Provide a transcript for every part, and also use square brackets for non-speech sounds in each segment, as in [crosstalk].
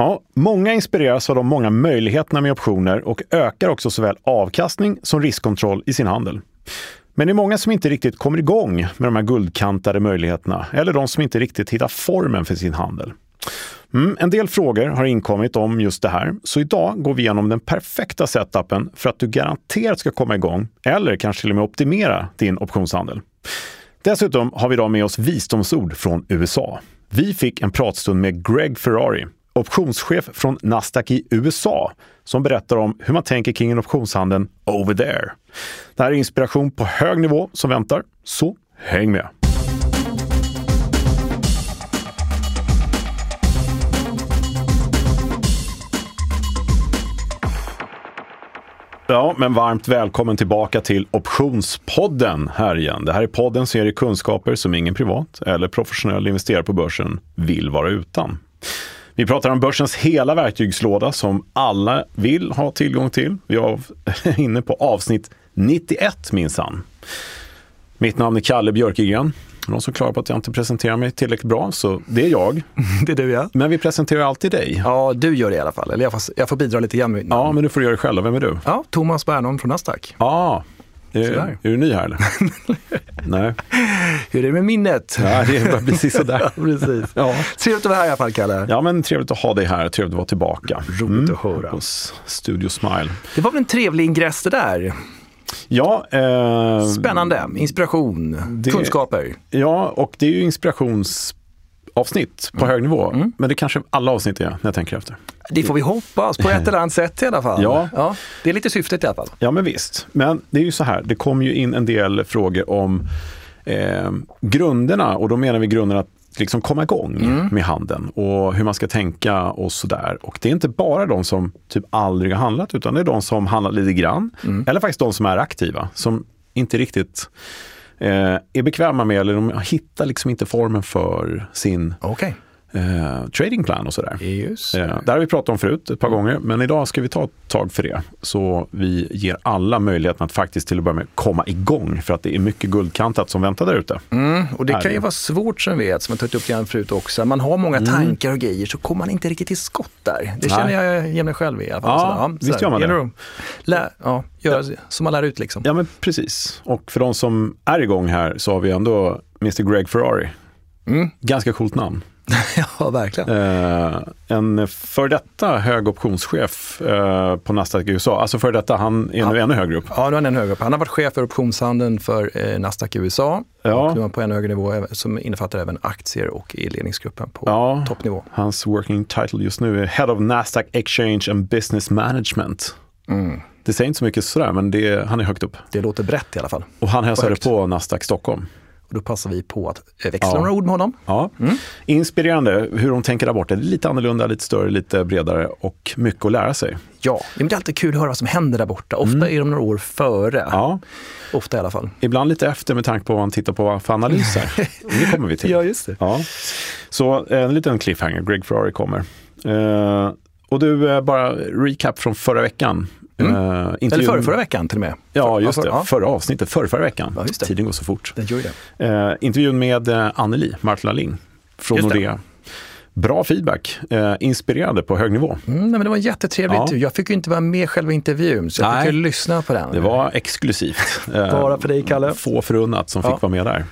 Ja, många inspireras av de många möjligheterna med optioner och ökar också såväl avkastning som riskkontroll i sin handel. Men det är många som inte riktigt kommer igång med de här guldkantade möjligheterna eller de som inte riktigt hittar formen för sin handel. Mm, en del frågor har inkommit om just det här, så idag går vi igenom den perfekta setupen för att du garanterat ska komma igång eller kanske till och med optimera din optionshandel. Dessutom har vi idag med oss visdomsord från USA. Vi fick en pratstund med Greg Ferrari, optionschef från Nasdaq i USA, som berättar om hur man tänker kring optionshandeln over there. Det här är inspiration på hög nivå som väntar, så häng med! Ja, men varmt välkommen tillbaka till Optionspodden här igen. Det här är podden serie kunskaper som ingen privat eller professionell investerare på börsen vill vara utan. Vi pratar om börsens hela verktygslåda som alla vill ha tillgång till. Vi är [laughs] inne på avsnitt 91 minsann. Mitt namn är Kalle Björkegren. Någon som klarar på att jag inte presenterar mig tillräckligt bra, så det är jag. [laughs] det är du ja. Men vi presenterar alltid dig. Ja, du gör det i alla fall. Eller jag får, jag får bidra lite grann. Ja, men du får göra det själv. Vem är du? Ja, Thomas Bernholm från Nasdaq. Ja, är, är, du ny här eller? [laughs] Nej. Hur är det med minnet? Ja, det är precis sådär. [laughs] precis. Ja. Trevligt att vara här i alla fall, Kalle. Ja, men trevligt att ha dig här. Trevligt att vara tillbaka. Roligt mm. att höra. Hos Studio Smile. Det var väl en trevlig ingress det där? Ja. Eh, Spännande. Inspiration, det, kunskaper. Ja, och det är ju inspirationsavsnitt på mm. hög nivå. Mm. Men det kanske alla avsnitt är när jag tänker efter. Det får vi hoppas, på ett eller annat sätt i alla fall. Ja. ja. Det är lite syftet i alla fall. Ja, men visst. Men det är ju så här, det kom ju in en del frågor om eh, grunderna och då menar vi grunderna att liksom komma igång mm. med handeln och hur man ska tänka och sådär. Och det är inte bara de som typ aldrig har handlat utan det är de som handlat lite grann. Mm. Eller faktiskt de som är aktiva, som inte riktigt Eh, är bekväma med eller de hittar liksom inte formen för sin okay eh, tradingplan och sådär. Just eh, det har vi pratat om förut ett par gånger, men idag ska vi ta ett tag för det. Så vi ger alla möjligheten att faktiskt till att börja med komma igång, för att det är mycket guldkantat som väntar där ute. Mm, och det kan ju vara svårt som vet, som jag tagit upp det förut också. Man har många mm. tankar och grejer, så kommer man inte riktigt till skott där. Det känner Nej. jag igen mig själv i alla fall. Ja, så, visst gör man det. Lä, ja, göra ja. som man lär ut liksom. Ja, men precis. Och för de som är igång här så har vi ändå Mr Greg Ferrari. Mm. Ganska coolt namn. [laughs] ja, verkligen. Eh, en för detta hög optionschef eh, på Nasdaq i USA. Alltså för detta, han är ja. nu ännu högre upp. Ja, nu är han ännu högre upp. Han har varit chef för optionshandeln för eh, Nasdaq i USA. Ja. Och nu är han på en högre nivå som innefattar även aktier och i ledningsgruppen på ja. toppnivå. Hans working title just nu är Head of Nasdaq Exchange and Business Management. Mm. Det säger inte så mycket sådär, men det, han är högt upp. Det låter brett i alla fall. Och han hälsade på Nasdaq Stockholm. Och då passar vi på att växla ja. några ord med honom. Ja. Mm. Inspirerande hur de tänker där borta. Lite annorlunda, lite större, lite bredare och mycket att lära sig. Ja, det är alltid kul att höra vad som händer där borta. Ofta mm. är de några år före. Ja. Ofta i alla fall. Ibland lite efter med tanke på vad man tittar på för analyser. [laughs] det kommer vi till. Ja, just det. Ja. Så en liten cliffhanger. Greg Ferrari kommer. Uh, och du, bara recap från förra veckan. Mm. Uh, Eller förra, förra veckan till och med. Ja, just det. Förra avsnittet, förra, förra veckan. Ja, Tiden går så fort. Den gör det. Uh, intervjun med uh, Anneli Martla Ling från Nordea. Bra feedback, eh, inspirerande på hög nivå. Mm, men det var jättetrevligt. Ja. Jag fick ju inte vara med i själva intervjun, så jag Nej, fick ju lyssna på den. Det var exklusivt. Bara för dig, Kalle. Få förunnat som ja. fick vara med där.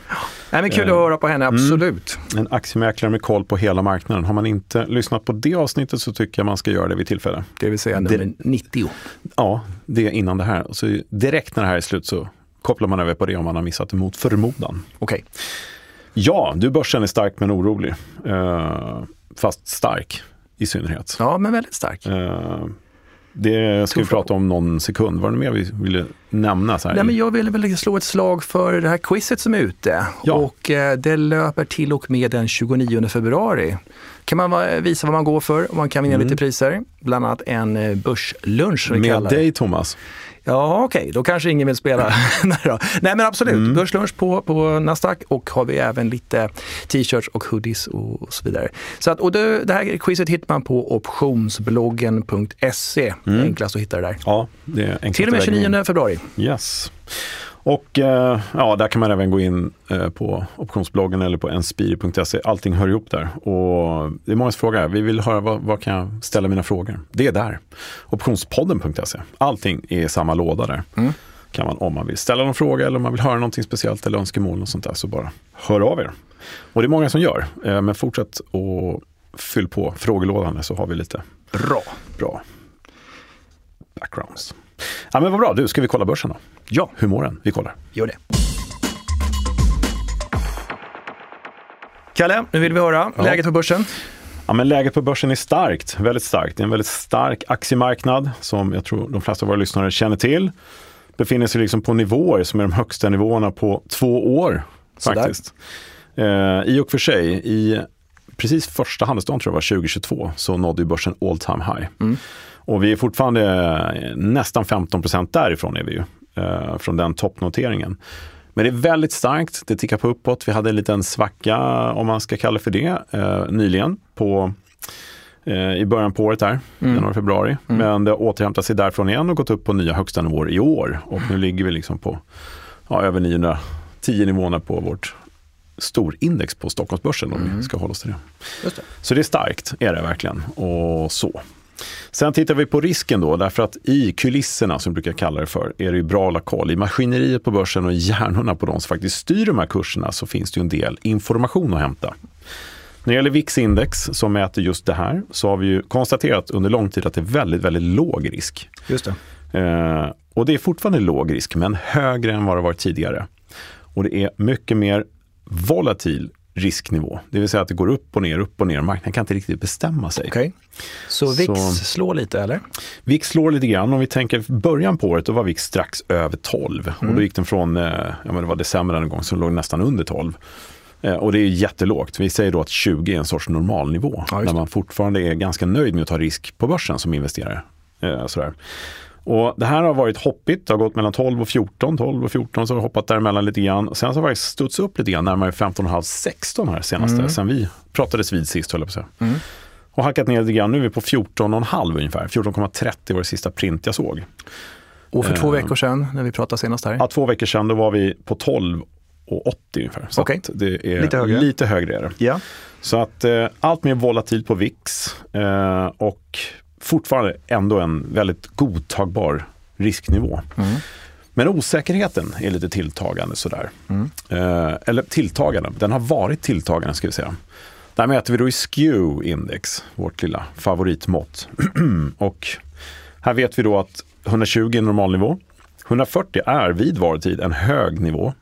Nej, men kul att höra på henne, mm. absolut. Mm. En aktiemäklare med koll på hela marknaden. Har man inte lyssnat på det avsnittet så tycker jag man ska göra det vid tillfälle. Det vill säga nummer 90. Ja, det är innan det här. Så direkt när det här är slut så kopplar man över på det om man har missat det mot förmodan. Okej. Okay. Ja, du börsen är stark men orolig. Uh, fast stark i synnerhet. Ja, men väldigt stark. Uh, det ska vi prata om någon sekund. Var det mer vi ville nämna? Så här? Nej, men jag ville väl slå ett slag för det här quizet som är ute. Ja. Och eh, det löper till och med den 29 februari. kan man visa vad man går för och man kan vinna mm. lite priser. Bland annat en eh, börslunch. Med dig Thomas. Ja, okej, okay. då kanske ingen vill spela. [laughs] Nej, Nej, men absolut. Mm. Börslunch på, på Nasdaq och har vi även lite t-shirts och hoodies och, och, så vidare. Så att, och det, det här quizet hittar man på optionsbloggen.se. Mm. Enklast att hitta det där. Ja, det är Till och med 29 februari. Yes. Och eh, ja, där kan man även gå in eh, på optionsbloggen eller på enspiri.se. Allting hör ihop där. Och det är många som frågar, vi vill höra vad, vad kan jag ställa mina frågor? Det är där. Optionspodden.se. Allting är i samma låda där. Mm. Kan man, om man vill ställa någon fråga eller om man vill höra någonting speciellt eller önskemål och sånt där, så bara hör av er. Och det är många som gör, eh, men fortsätt och fyll på frågelådan så har vi lite bra, bra backgrounds. Ja, men vad bra, du, ska vi kolla börsen då? Ja. Hur mår den? Vi kollar. Gör det. Kalle, nu vill vi höra ja. läget på börsen. Ja, men läget på börsen är starkt, väldigt starkt. Det är en väldigt stark aktiemarknad som jag tror de flesta av våra lyssnare känner till. Befinner sig liksom på nivåer som är de högsta nivåerna på två år. faktiskt. Eh, I och för sig, i precis första handelsdagen tror jag var 2022 så nådde börsen all time high. Mm. Och vi är fortfarande nästan 15 procent därifrån är vi ju, eh, från den toppnoteringen. Men det är väldigt starkt, det tickar på uppåt. Vi hade en liten svacka, om man ska kalla det för det, eh, nyligen på, eh, i början på året här, mm. januari, februari. Mm. Men det har återhämtat sig därifrån igen och gått upp på nya högsta nivåer i år. Och nu ligger vi liksom på ja, över 910 nivåerna på vårt storindex på Stockholmsbörsen om mm. vi ska hålla oss till det. det. Så det är starkt, är det verkligen. Och så. Sen tittar vi på risken då, därför att i kulisserna, som vi brukar kalla det för, är det ju bra att koll. I maskineriet på börsen och i hjärnorna på de som faktiskt styr de här kurserna så finns det ju en del information att hämta. När det gäller VIX-index som mäter just det här så har vi ju konstaterat under lång tid att det är väldigt, väldigt låg risk. Just det. Eh, och det är fortfarande låg risk, men högre än vad det varit tidigare. Och det är mycket mer volatil risknivå. Det vill säga att det går upp och ner, upp och ner. Marknaden kan inte riktigt bestämma sig. Okay. Så VIX Så, slår lite eller? VIX slår lite grann. Om vi tänker början på året, då var VIX strax över 12. Mm. Och då mm. gick den från, eh, ja men det var december en gång, så låg nästan under 12. Eh, och det är jättelågt. Vi säger då att 20 är en sorts normalnivå. Ja, där man fortfarande är ganska nöjd med att ta risk på börsen som investerare. Eh, sådär. Och det här har varit hoppigt, det har gått mellan 12 och 14, 12 och 14 så har det hoppat däremellan lite grann. Sen så har det studsat upp lite grann, närmare 15,5-16 här senaste, mm. sen vi pratades vid sist höll jag på att säga. Mm. Och hackat ner lite grann, nu är vi på 14,5 ungefär, 14,30 var det sista print jag såg. Och för två eh, veckor sedan, när vi pratade senast här? Ja, två veckor sedan, då var vi på 12 och 80 ungefär. Så okay. det är lite högre. Lite högre är det. Ja. Så att eh, allt mer volatilt på VIX eh, och fortfarande ändå en väldigt godtagbar risknivå. Mm. Men osäkerheten är lite tilltagande sådär. Mm. Eh, eller tilltagande, den har varit tilltagande ska vi säga. Där mäter vi då i SKEW-index, vårt lilla favoritmått. [clears throat] och här vet vi då att 120 är normalnivå. 140 är vid vartid en hög nivå.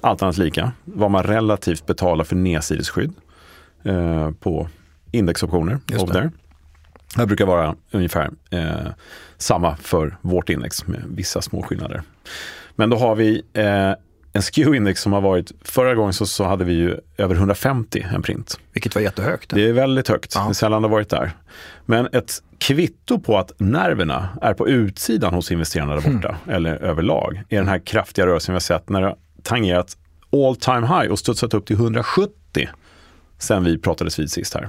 Allt annat lika. Vad man relativt betalar för nedsidesskydd eh, på indexoptioner. Just det. Brukar vara ungefär eh, samma för vårt index med vissa små skillnader. Men då har vi eh, en SKEW-index som har varit, förra gången så, så hade vi ju över 150 en print. Vilket var jättehögt. Det är väldigt högt, ja. det är sällan det har varit där. Men ett kvitto på att nerverna är på utsidan hos investerarna där borta, mm. eller överlag, är den här kraftiga rörelsen vi har sett när det har tangerat all time high och studsat upp till 170 sen vi pratades vid sist här.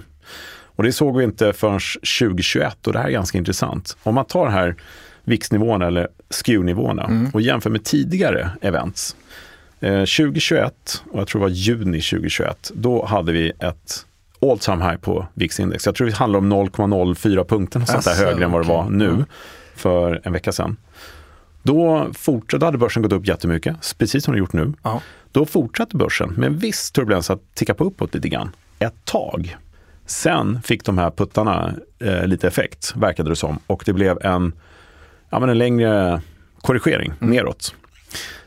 Och det såg vi inte förrän 2021 och det här är ganska intressant. Om man tar här VIX-nivåerna eller SKEW-nivåerna mm. och jämför med tidigare events. Eh, 2021, och jag tror det var juni 2021, då hade vi ett all time high på VIX-index. Jag tror det handlar om 0,04 punkter, något sånt där högre än vad det var nu för en vecka sedan. Då, fort, då hade börsen gått upp jättemycket, precis som det gjort nu. Ja. Då fortsatte börsen med en viss turbulens att ticka på uppåt lite grann ett tag. Sen fick de här puttarna eh, lite effekt, verkade det som. Och det blev en, ja, men en längre korrigering mm. neråt.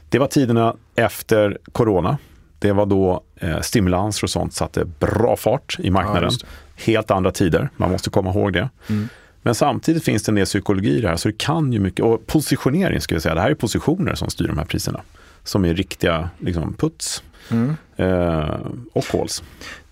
Det var tiderna efter corona. Det var då eh, stimulanser och sånt satte bra fart i marknaden. Ja, Helt andra tider, man måste komma ihåg det. Mm. Men samtidigt finns det en del psykologi i det här, så det kan ju mycket, och positionering ska jag säga, det här är positioner som styr de här priserna. Som är riktiga liksom, puts mm. eh, och calls.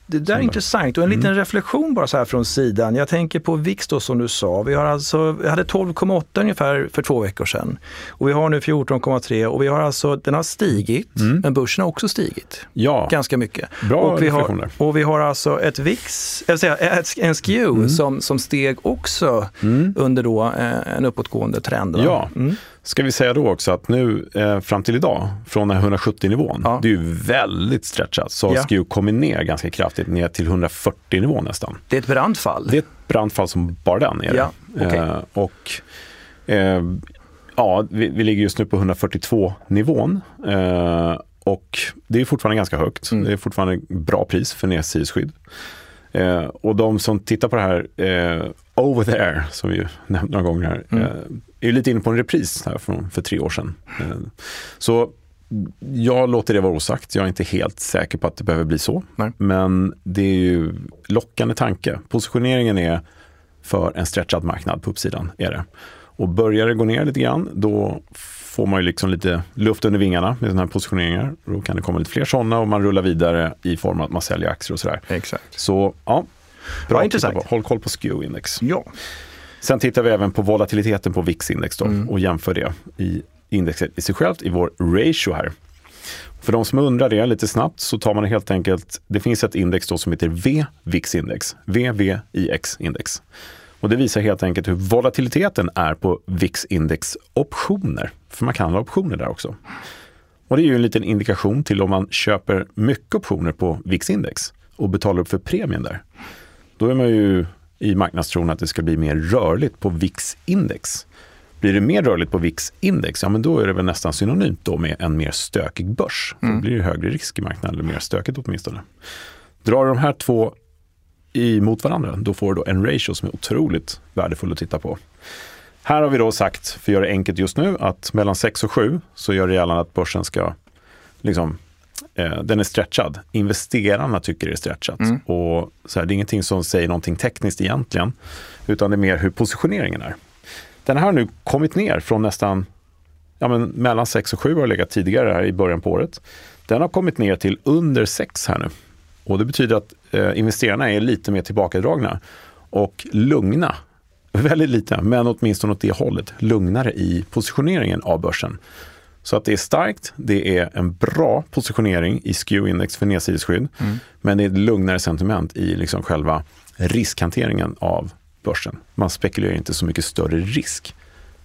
Det där är intressant och en liten mm. reflektion bara så här från sidan. Jag tänker på VIX då som du sa. Vi, har alltså, vi hade 12,8 ungefär för två veckor sedan. Och vi har nu 14,3 och vi har alltså, den har stigit, mm. men börsen har också stigit. Ja. Ganska mycket. Bra och vi har, och vi har alltså ett VIX, jag säga, en SKEW mm. som, som steg också mm. under då eh, en uppåtgående trend. Ja, mm. Ska vi säga då också att nu eh, fram till idag, från den här 170-nivån, ja. det är ju väldigt stretchat, så har ja. SKU kommit ner ganska kraftigt, ner till 140-nivån nästan. Det är ett brandfall? Det är ett brandfall som bara den är ja. Okay. Eh, och eh, ja, vi, vi, ligger just nu på 142-nivån. Eh, och det är fortfarande ganska högt. Mm. Det är fortfarande bra pris för nedsidesskydd. Eh, och de som tittar på det här eh, over there, som vi nämnt några gånger här, mm. eh, är lite inne på en repris här från, för tre år sedan. Eh, så jag låter det vara osagt. Jag är inte helt säker på att det behöver bli så. Nej. Men det är ju lockande tanke. Positioneringen är för en stretchad marknad på uppsidan. Är det. Och börjar det gå ner lite grann, då får man ju liksom lite luft under vingarna med sådana här positioneringar. Då kan det komma lite fler sådana och man rullar vidare i form av att man säljer aktier och sådär. Exakt. Så ja, bra ja, intressant. Håll koll på SKEW-index. Ja. Sen tittar vi även på volatiliteten på VIX-index mm. och jämför det i indexet i sig självt i vår ratio här. För de som undrar det lite snabbt så tar man helt enkelt, det finns ett index då som heter VVIX-index, VVIX-index. Och det visar helt enkelt hur volatiliteten är på VIX-index optioner. För man kan ha optioner där också. Och det är ju en liten indikation till om man köper mycket optioner på VIX-index och betalar upp för premien där. Då är man ju i marknadstron att det ska bli mer rörligt på VIX-index. Blir det mer rörligt på VIX-index, ja men då är det väl nästan synonymt då med en mer stökig börs. Mm. Då blir det högre risk i marknaden, eller mer stökigt åtminstone. Drar de här två emot varandra, då får du då en ratio som är otroligt värdefull att titta på. Här har vi då sagt, för att göra det enkelt just nu, att mellan 6 och 7 så gör det gällande att börsen ska, liksom, eh, den är stretchad. Investerarna tycker det är stretchat. Mm. Och så här, det är ingenting som säger någonting tekniskt egentligen, utan det är mer hur positioneringen är. Den här har nu kommit ner från nästan, ja men mellan 6 och 7 har legat tidigare här i början på året. Den har kommit ner till under 6 här nu. Och det betyder att eh, investerarna är lite mer tillbakadragna och lugna. [laughs] Väldigt lite, men åtminstone åt det hållet. Lugnare i positioneringen av börsen. Så att det är starkt, det är en bra positionering i SKEW-index för nedsidesskydd. Mm. Men det är ett lugnare sentiment i liksom själva riskhanteringen av börsen. Man spekulerar inte så mycket större risk.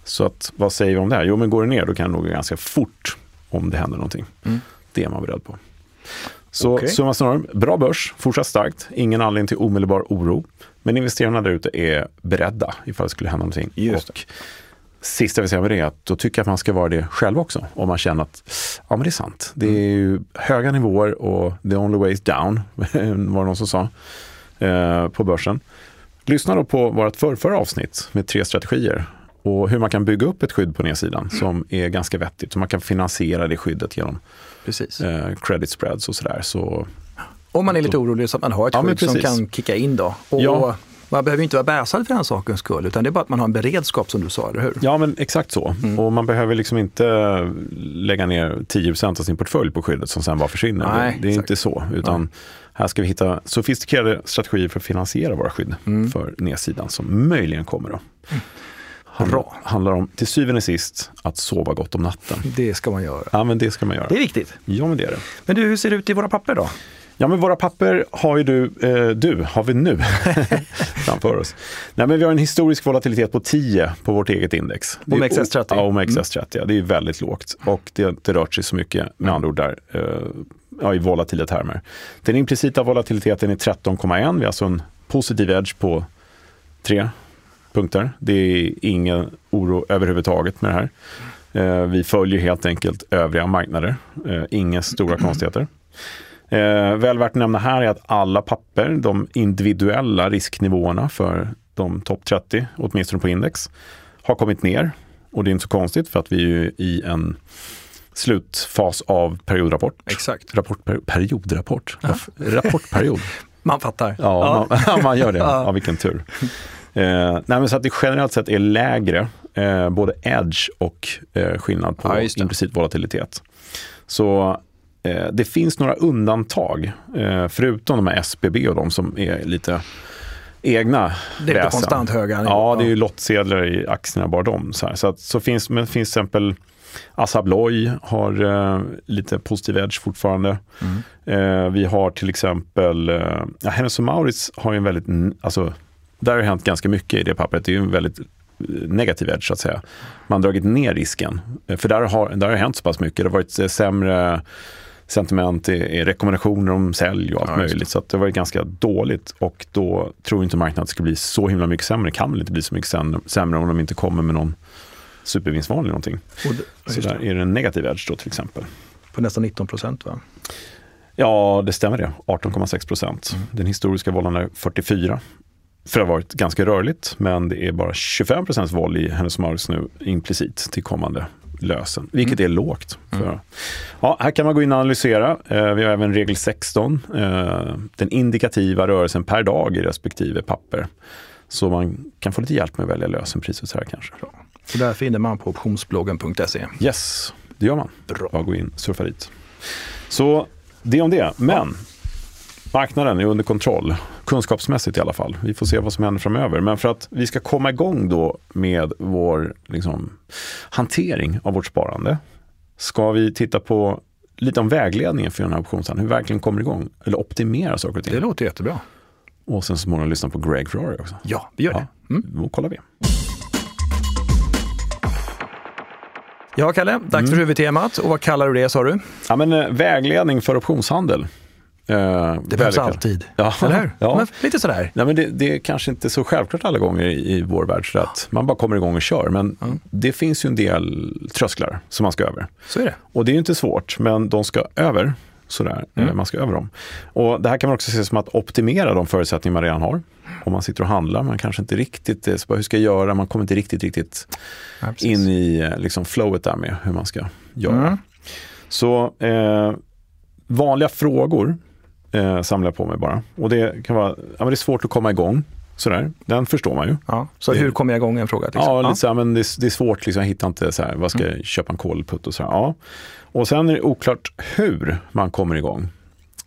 Så att, vad säger vi om det här? Jo, men går det ner då kan det nog gå ganska fort om det händer någonting. Mm. Det är man beredd på. Så okay. summa summarum, bra börs, fortsatt starkt, ingen anledning till omedelbar oro. Men investerarna där ute är beredda ifall det skulle hända någonting. Just och sista jag vill säga med det är att då tycker jag att man ska vara det själv också. Om man känner att ja men det är sant. Det är ju höga nivåer och the only way is down, [laughs] var det någon som sa, eh, på börsen. Lyssna då på vårt förrförra avsnitt med tre strategier och hur man kan bygga upp ett skydd på nedsidan som är ganska vettigt. Så man kan finansiera det skyddet genom precis. Eh, credit spreads och sådär. Så, Om man är lite orolig så att man har ett ja, skydd som kan kicka in då. Och ja. Man behöver inte vara bäsad för den sakens skull, utan det är bara att man har en beredskap som du sa, eller hur? Ja, men exakt så. Mm. Och man behöver liksom inte lägga ner 10% av sin portfölj på skyddet som sen bara försvinner. Nej, det är exakt. inte så, utan Nej. här ska vi hitta sofistikerade strategier för att finansiera våra skydd mm. för nedsidan som möjligen kommer. Då. Mm. Bra. handlar om, till syvende och sist, att sova gott om natten. Det ska man göra. Ja, men det ska man göra. Det är viktigt. Ja, men det är det. Men du, hur ser det ut i våra papper då? Ja, men våra papper har ju du, eh, du har vi nu [laughs] framför oss. Nej, men vi har en historisk volatilitet på 10 på vårt eget index. OMXS30? Ja, OMXS30. Ja, det är väldigt lågt och det har inte rört sig så mycket med andra ord där. Eh, ja, i volatila termer. Den implicita volatiliteten är 13,1. Vi har alltså en positiv edge på 3 punkter. Det är ingen oro överhuvudtaget med det här. Eh, vi följer helt enkelt övriga marknader. Eh, inga stora konstigheter. Eh, väl värt att nämna här är att alla papper, de individuella risknivåerna för de topp 30, åtminstone på index, har kommit ner. Och det är inte så konstigt för att vi är i en slutfas av periodrapport. Exakt. Rapport, per, periodrapport. Rapportperiod. [laughs] man fattar. Ja, ja. Man, [laughs] man, gör det. Ja, vilken tur. Eh, nej, så att det generellt sett är lägre, eh, både edge och eh, skillnad på ja, implicit volatilitet. Så det finns några undantag, eh, förutom de här SBB och de som är lite egna Det är väsen. konstant höga Ja, det är ju lottsedlar i aktierna, bara de. Så, här. så, att, så finns, men finns till exempel Assa Abloy har eh, lite positiv edge fortfarande. Mm. Eh, vi har till exempel, eh, Hennes Mauritz har ju en väldigt, alltså där har det hänt ganska mycket i det pappret. Det är ju en väldigt negativ edge så att säga. Man har dragit ner risken. För där har, där har det hänt så pass mycket. Det har varit sämre sentiment, i rekommendationer om sälj och allt ja, möjligt. Så det varit ganska dåligt och då tror inte marknaden att det ska bli så himla mycket sämre. Det kan väl inte bli så mycket sämre om de inte kommer med någon supervinstvarning eller någonting. Det, så där är det en negativ edge då till exempel. På nästan 19 procent va? Ja, det stämmer det. 18,6 procent. Mm. Den historiska vollen är 44. För det har varit ganska rörligt, men det är bara 25 procents voll i Hennes Mauritz nu implicit till kommande lösen, vilket är lågt. Mm. ja, här kan man gå in och analysera. Eh, vi har även regel 16, eh, den indikativa rörelsen per dag i respektive papper. Så man kan få lite hjälp med att välja lösenpriset här kanske. Bra. Så där finner man på optionsbloggen.se? Yes, det gör man. Bra. Bara gå in och surfa dit. Så det om det. Men marknaden är under kontroll, kunskapsmässigt i alla fall. Vi får se vad som händer framöver. Men för att vi ska komma igång då med vår liksom, hantering av vårt sparande ska vi titta på lite om vägledningen för den här optionshandeln. Hur vi verkligen kommer igång eller optimerar saker och ting. Det låter jättebra. Och sen så småningom lyssna på Greg Ferrari också. Ja, vi gör det. Mm. Då kollar vi. Ja, Kalle, dags mm. för huvudtemat. Och vad kallar du det, sa du? Ja, men, eh, vägledning för optionshandel. Eh, det behövs alltid, ja. eller hur? Ja. Men lite sådär. Nej, men det, det, är kanske inte så självklart alla gånger i, i vår värld, så att man bara kommer igång och kör. Men mm. det finns ju en del trösklar som man ska över. Så är det. Och det är ju inte svårt, men de ska över. Sådär, mm. man ska över dem. Och det här kan man också se som att optimera de förutsättningar man redan har. Om man sitter och handlar, man kanske inte riktigt, så hur ska jag göra? Man kommer inte riktigt, riktigt ja, in i eh, liksom, flowet där med hur man ska göra. Mm. Så eh, vanliga frågor eh, samlar jag på mig bara. Och det kan vara, ja, men det är svårt att komma igång. Sådär. Den förstår man ju. Ja, så det, hur kommer jag igång en fråga? Liksom. Ja, lite ja. Så men det, det, är svårt, liksom, jag hittar inte så här, vad ska mm. jag köpa en kolputt och så Ja. Och sen är det oklart hur man kommer igång.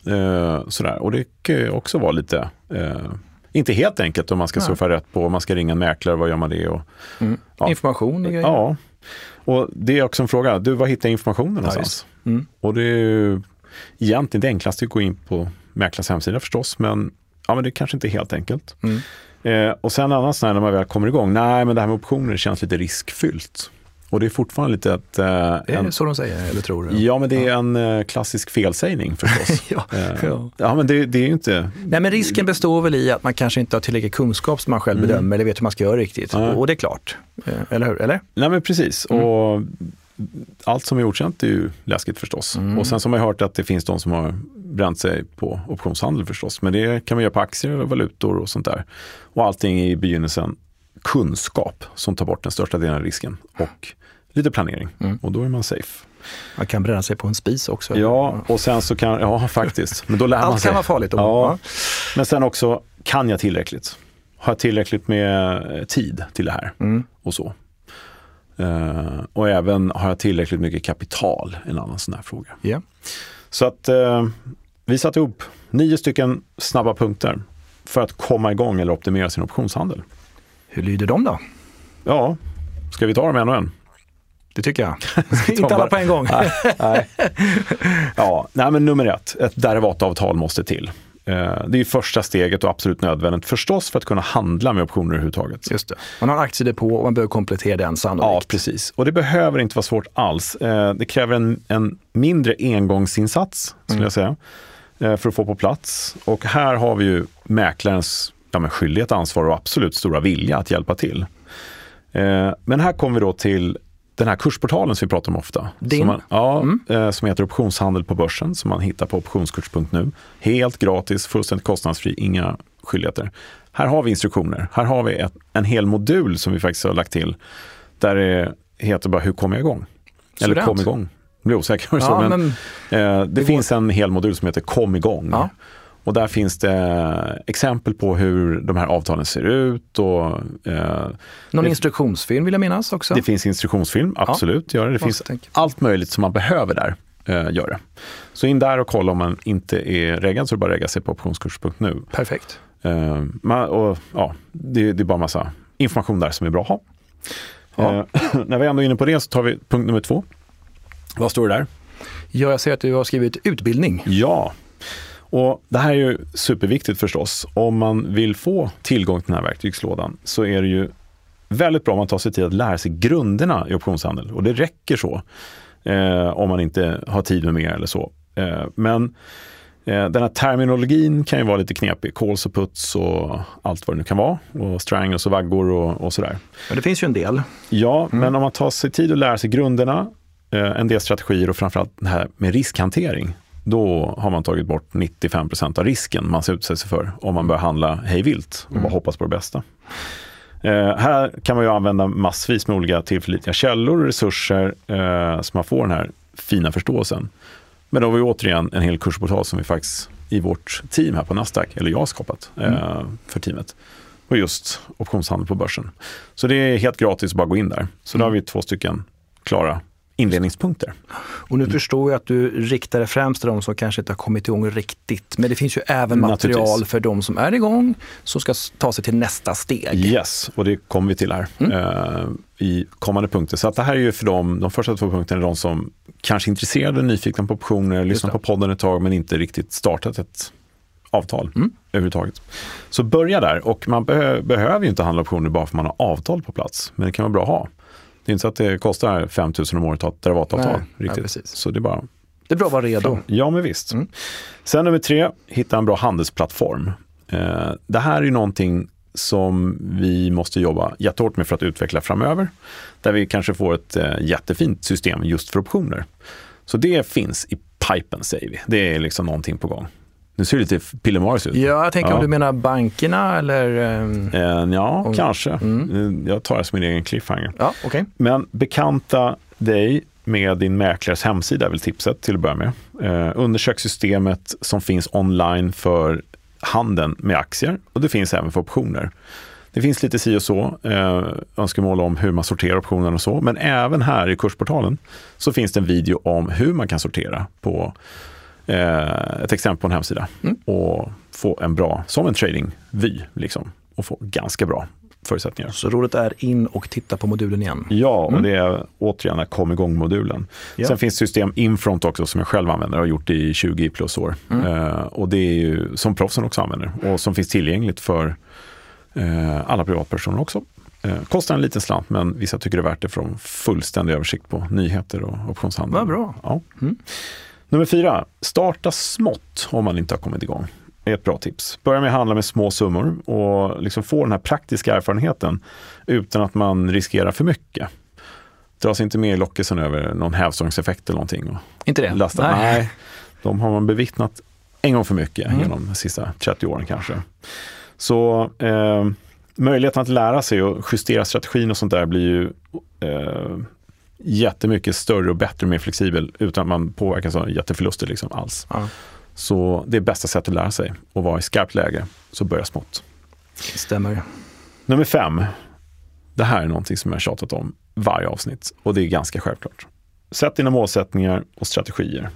Eh, sådär. Och det kan också vara lite, eh, inte helt enkelt om man ska surfa rätt på, om man ska ringa en mäklare, vad gör man det? Och, mm. ja. Information och grejer. Ja, och det är också en fråga, du var hittar jag informationen någonstans? Mm. Och det är ju egentligen det enklaste att gå in på mäklars hemsida förstås, men, ja, men det är kanske inte är helt enkelt. Mm. Eh, och sen annars när man väl kommer igång, nej men det här med optioner känns lite riskfyllt. Och det är fortfarande lite att... Eh, är det en, så de säger, eller tror du? Ja, men det är ja. en eh, klassisk felsägning förstås. [laughs] ja, eh, ja. ja, men det, det, är ju inte... Nej, men risken består väl i att man kanske inte har tillräcklig kunskap som man själv mm. bedömer eller vet hur man ska göra riktigt. Och, och det är klart, eh, eller hur? Eller? Nej, men precis. Mm. Och allt som är okänt är ju läskigt förstås. Mm. Och sen så har man hört att det finns de som har bränt sig på optionshandel förstås. Men det kan man göra på aktier och valutor och sånt där. Och allting i begynnelsen kunskap som tar bort den största delen av risken. Och lite planering mm. och då är man safe. Man kan bränna sig på en spis också. Ja, och sen så kan, ja faktiskt. Men då lär Allt man sig. kan vara farligt. Ja. Men sen också, kan jag tillräckligt? Har jag tillräckligt med tid till det här? Mm. Och så. Uh, och även, har jag tillräckligt mycket kapital? En annan sån här fråga. Yeah. Så att uh, vi satte ihop nio stycken snabba punkter för att komma igång eller optimera sin optionshandel. Hur lyder de då? Ja, ska vi ta dem en och en? Det tycker jag. [laughs] Inte alla på en gång. nej, nej. [laughs] Ja, nej, men nummer ett, ett derivatavtal måste till. Eh, det är första steget och absolut nödvändigt förstås för att kunna handla med optioner överhuvudtaget. Just det. Man har en aktiedepå och man behöver komplettera den sannolikt. Ja, precis. Och det behöver inte vara svårt alls. Eh, det kräver en, en mindre engångsinsats, skulle mm. jag säga, eh, för att få på plats. Och här har vi ju mäklarens ja, skyldighet, ansvar och absolut stora vilja att hjälpa till. Men här kommer vi då till den här kursportalen som vi pratar om ofta. Din? Som, man, ja, mm. eh, som heter Optionshandel på börsen som man hittar på optionskurs.nu. Helt gratis, fullständigt kostnadsfri, inga skyldigheter. Här har vi instruktioner. Här har vi ett, en hel modul som vi faktiskt har lagt till. Där det heter bara hur kommer jag igång? Eller kom igång. Jag blir osäker. Ja, så, men, men, eh, det, det finns en hel modul som heter kom igång. Ja. Och där finns det exempel på hur de här avtalen ser ut. Och, eh, Någon det, instruktionsfilm vill jag minnas också? Det finns instruktionsfilm, absolut. Ja, gör det. det finns allt möjligt som man behöver där. Eh, gör det. Så in där och kolla om man inte är reggad så är det bara att regga sig på optionskurs.nu. Perfekt. Eh, man, och, ja, det, det, är bara massa information där som är bra att ha. Ja. Eh, [clears throat] när vi ändå är inne på det så tar vi punkt nummer två. Vad står det där? Ja, jag ser att du har skrivit utbildning. Ja, och Det här är ju superviktigt förstås. Om man vill få tillgång till den här verktygslådan så är det ju väldigt bra om man tar sig tid att lära sig grunderna i optionshandel och det räcker så eh, om man inte har tid med mer eller så. Eh, men eh, den här terminologin kan ju vara lite knepig. Calls och puts och allt vad det nu kan vara. Och strangles och vaggor och, och sådär. Men det finns ju en del. Ja, mm. men om man tar sig tid att lära sig grunderna, eh, en del strategier och framförallt det här med riskhantering då har man tagit bort 95% av risken man sig för om man börjar handla hej vilt och mm. bara hoppas på det bästa. Eh, här kan man ju använda massvis med olika tillförlitliga källor och resurser eh, så man får den här fina förståelsen. Men då har vi återigen en hel kursportal som vi faktiskt i vårt team här på Nasdaq, eller jag har skapat eh, mm. för teamet. Och just optionshandel på börsen. Så det är helt gratis att bara gå in där. Så mm. då har vi två stycken klara inledningspunkter. Och nu förstår jag att du riktar det främst till de som kanske inte har kommit igång riktigt. Men det finns ju även material för de som är igång, som ska ta sig till nästa steg. Yes, och det kommer vi till här mm. uh, i kommande punkter. Så att det här är ju för dem, de första två punkterna är de som kanske är intresserade, nyfikna på optioner, lyssnar på podden ett tag men inte riktigt startat ett avtal mm. överhuvudtaget. Så börja där och man be behöver ju inte handla optioner bara för att man har avtal på plats. Men det kan vara bra att ha. Det är inte så att det kostar 5 000 om året att ha ett derivatavtal. Riktigt. Ja, så det är bara... Det är bra att vara redo. Ja, men visst. Mm. Sen nummer tre, hitta en bra handelsplattform. Eh, det här är ju någonting som vi måste jobba jättehårt med för att utveckla framöver. Där vi kanske får ett eh, jättefint system just för optioner. Så det finns i pipen säger vi. Det är liksom någonting på gång. Nu ser det lite pillemariskt ut. Ja, jag tänker ja. om du menar bankerna eller? Um, ja, om, kanske. Mm. Jag tar det som min egen cliffhanger. Ja, okay. Men bekanta dig med din mäklares hemsida är väl tipset till att börja med. Eh, undersök systemet som finns online för handeln med aktier och det finns även för optioner. Det finns lite si och så, eh, önskemål om hur man sorterar optionerna och så, men även här i kursportalen så finns det en video om hur man kan sortera på ett exempel på en hemsida mm. och få en bra, som en tradingvy, liksom, och få ganska bra förutsättningar. Så rådet är in och titta på modulen igen? Ja, och mm. det är återigen kom igång-modulen. Ja. Sen finns system Infront också som jag själv använder och har gjort i 20 plus år. Mm. Eh, och det är ju som proffsen också använder och som finns tillgängligt för eh, alla privatpersoner också. Eh, kostar en liten slant men vissa tycker det är värt det för en fullständig översikt på nyheter och optionshandel. Vad bra. Ja. Mm. Nummer fyra, starta smått om man inte har kommit igång. Det är ett bra tips. Börja med att handla med små summor och liksom få den här praktiska erfarenheten utan att man riskerar för mycket. Dras inte med i lockelsen över någon hävstångseffekt eller någonting. inte det? Lasta. Nej. Nej. De har man bevittnat en gång för mycket mm. genom de sista 30 åren kanske. Så eh, möjligheten att lära sig och justera strategin och sånt där blir ju eh, jättemycket större och bättre och mer flexibel utan att man påverkas av jätteförluster liksom alls. Ja. Så det är bästa sättet att lära sig och vara i skarpt läge, så börja smått. Stämmer. Nummer fem. Det här är någonting som jag tjatat om varje avsnitt och det är ganska självklart. Sätt dina målsättningar och strategier.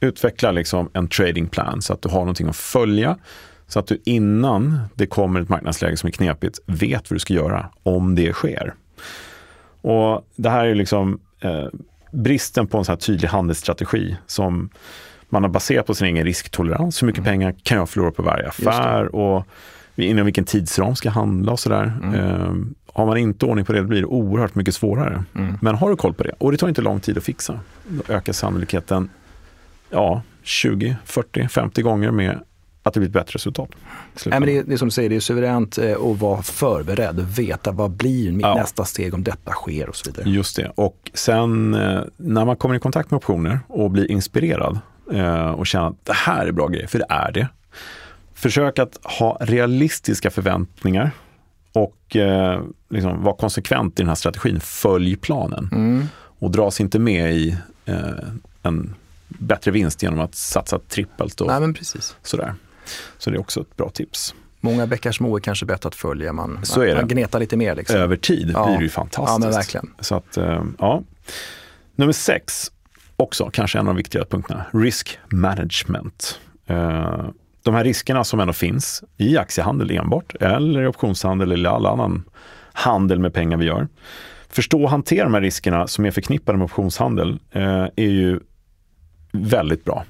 Utveckla liksom en tradingplan så att du har någonting att följa. Så att du innan det kommer ett marknadsläge som är knepigt vet vad du ska göra om det sker. Och det här är liksom eh, bristen på en så här tydlig handelsstrategi som man har baserat på sin egen risktolerans. Hur mycket mm. pengar kan jag förlora på varje affär och inom vilken tidsram ska jag handla och sådär. Mm. Eh, har man inte ordning på det, blir det oerhört mycket svårare. Mm. Men har du koll på det, och det tar inte lång tid att fixa, då ökar sannolikheten ja, 20, 40, 50 gånger med att det blir ett bättre resultat. Nej, men det, är, det är som du säger, det är suveränt eh, att vara förberedd, veta vad blir mitt ja. nästa steg om detta sker och så vidare. Just det, och sen eh, när man kommer i kontakt med optioner och blir inspirerad eh, och känner att det här är bra grejer, för det är det. Försök att ha realistiska förväntningar och liksom vara konsekvent i den här strategin. Följ planen mm. och dras inte med i en bättre vinst genom att satsa trippelt. Och Nej, men precis. Sådär. Så det är också ett bra tips. Många bäckar små är kanske bättre att följa. Man, så är man gnetar lite mer. Liksom. Över tid ja. blir det ju fantastiskt. Ja, men verkligen. Så att, eh, ja. Nummer sex, också kanske en av de viktigare punkterna, risk management. Eh, de här riskerna som ändå finns i aktiehandel enbart, eller i optionshandel eller all annan handel med pengar vi gör. Förstå och hantera de här riskerna som är förknippade med optionshandel eh, är ju väldigt bra.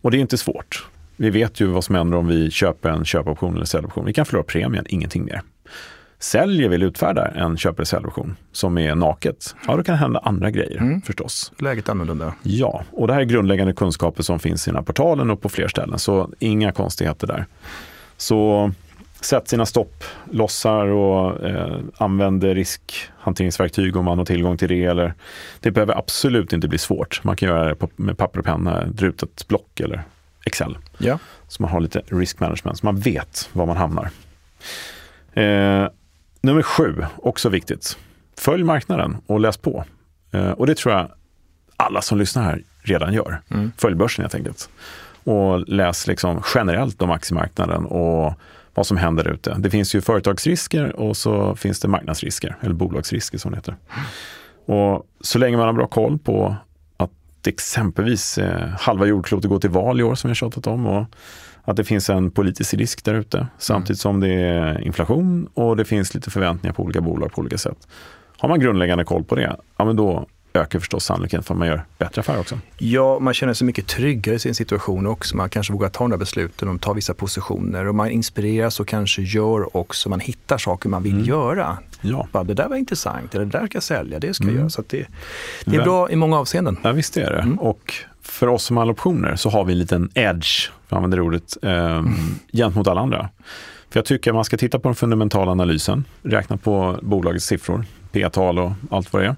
Och det är inte svårt. Vi vet ju vad som händer om vi köper en köpoption eller säljoption. Vi kan förlora premien, ingenting mer. Säljer vill utfärda en köp eller säljoption som är naket, ja då kan det hända andra grejer mm. förstås. Läget annorlunda. Ja, och det här är grundläggande kunskaper som finns i den här portalen och på fler ställen, så inga konstigheter där. Så sätt sina stopplossar och eh, använd riskhanteringsverktyg om man har tillgång till det. Eller, det behöver absolut inte bli svårt. Man kan göra det på, med papper och penna, ett rutet block eller Excel. Ja. Så man har lite risk management, så man vet var man hamnar. Eh, nummer sju, också viktigt. Följ marknaden och läs på. Eh, och det tror jag alla som lyssnar här redan gör. Mm. Följ börsen helt enkelt. Och läs liksom generellt om aktiemarknaden och vad som händer ute. Det finns ju företagsrisker och så finns det marknadsrisker, eller bolagsrisker som det heter. Och så länge man har bra koll på exempelvis eh, halva jordklotet går till val i år som vi har tjatat om och att det finns en politisk risk där ute samtidigt som det är inflation och det finns lite förväntningar på olika bolag på olika sätt. Har man grundläggande koll på det, ja men då ökar förstås sannolikheten för att man gör bättre affärer också. Ja, man känner sig mycket tryggare i sin situation också. Man kanske vågar ta några besluten och ta vissa positioner. Och man inspireras och kanske gör också, man hittar saker man vill mm. göra. Ja. Bara, det där var intressant, eller det där ska jag sälja, det ska jag mm. göra. Så det, det är bra i många avseenden. Ja, visst är det. Mm. Och för oss som har optioner så har vi en liten edge, för att använda det ordet, eh, [laughs] gentemot alla andra. För jag tycker att man ska titta på den fundamentala analysen, räkna på bolagets siffror, P-tal och allt vad det är.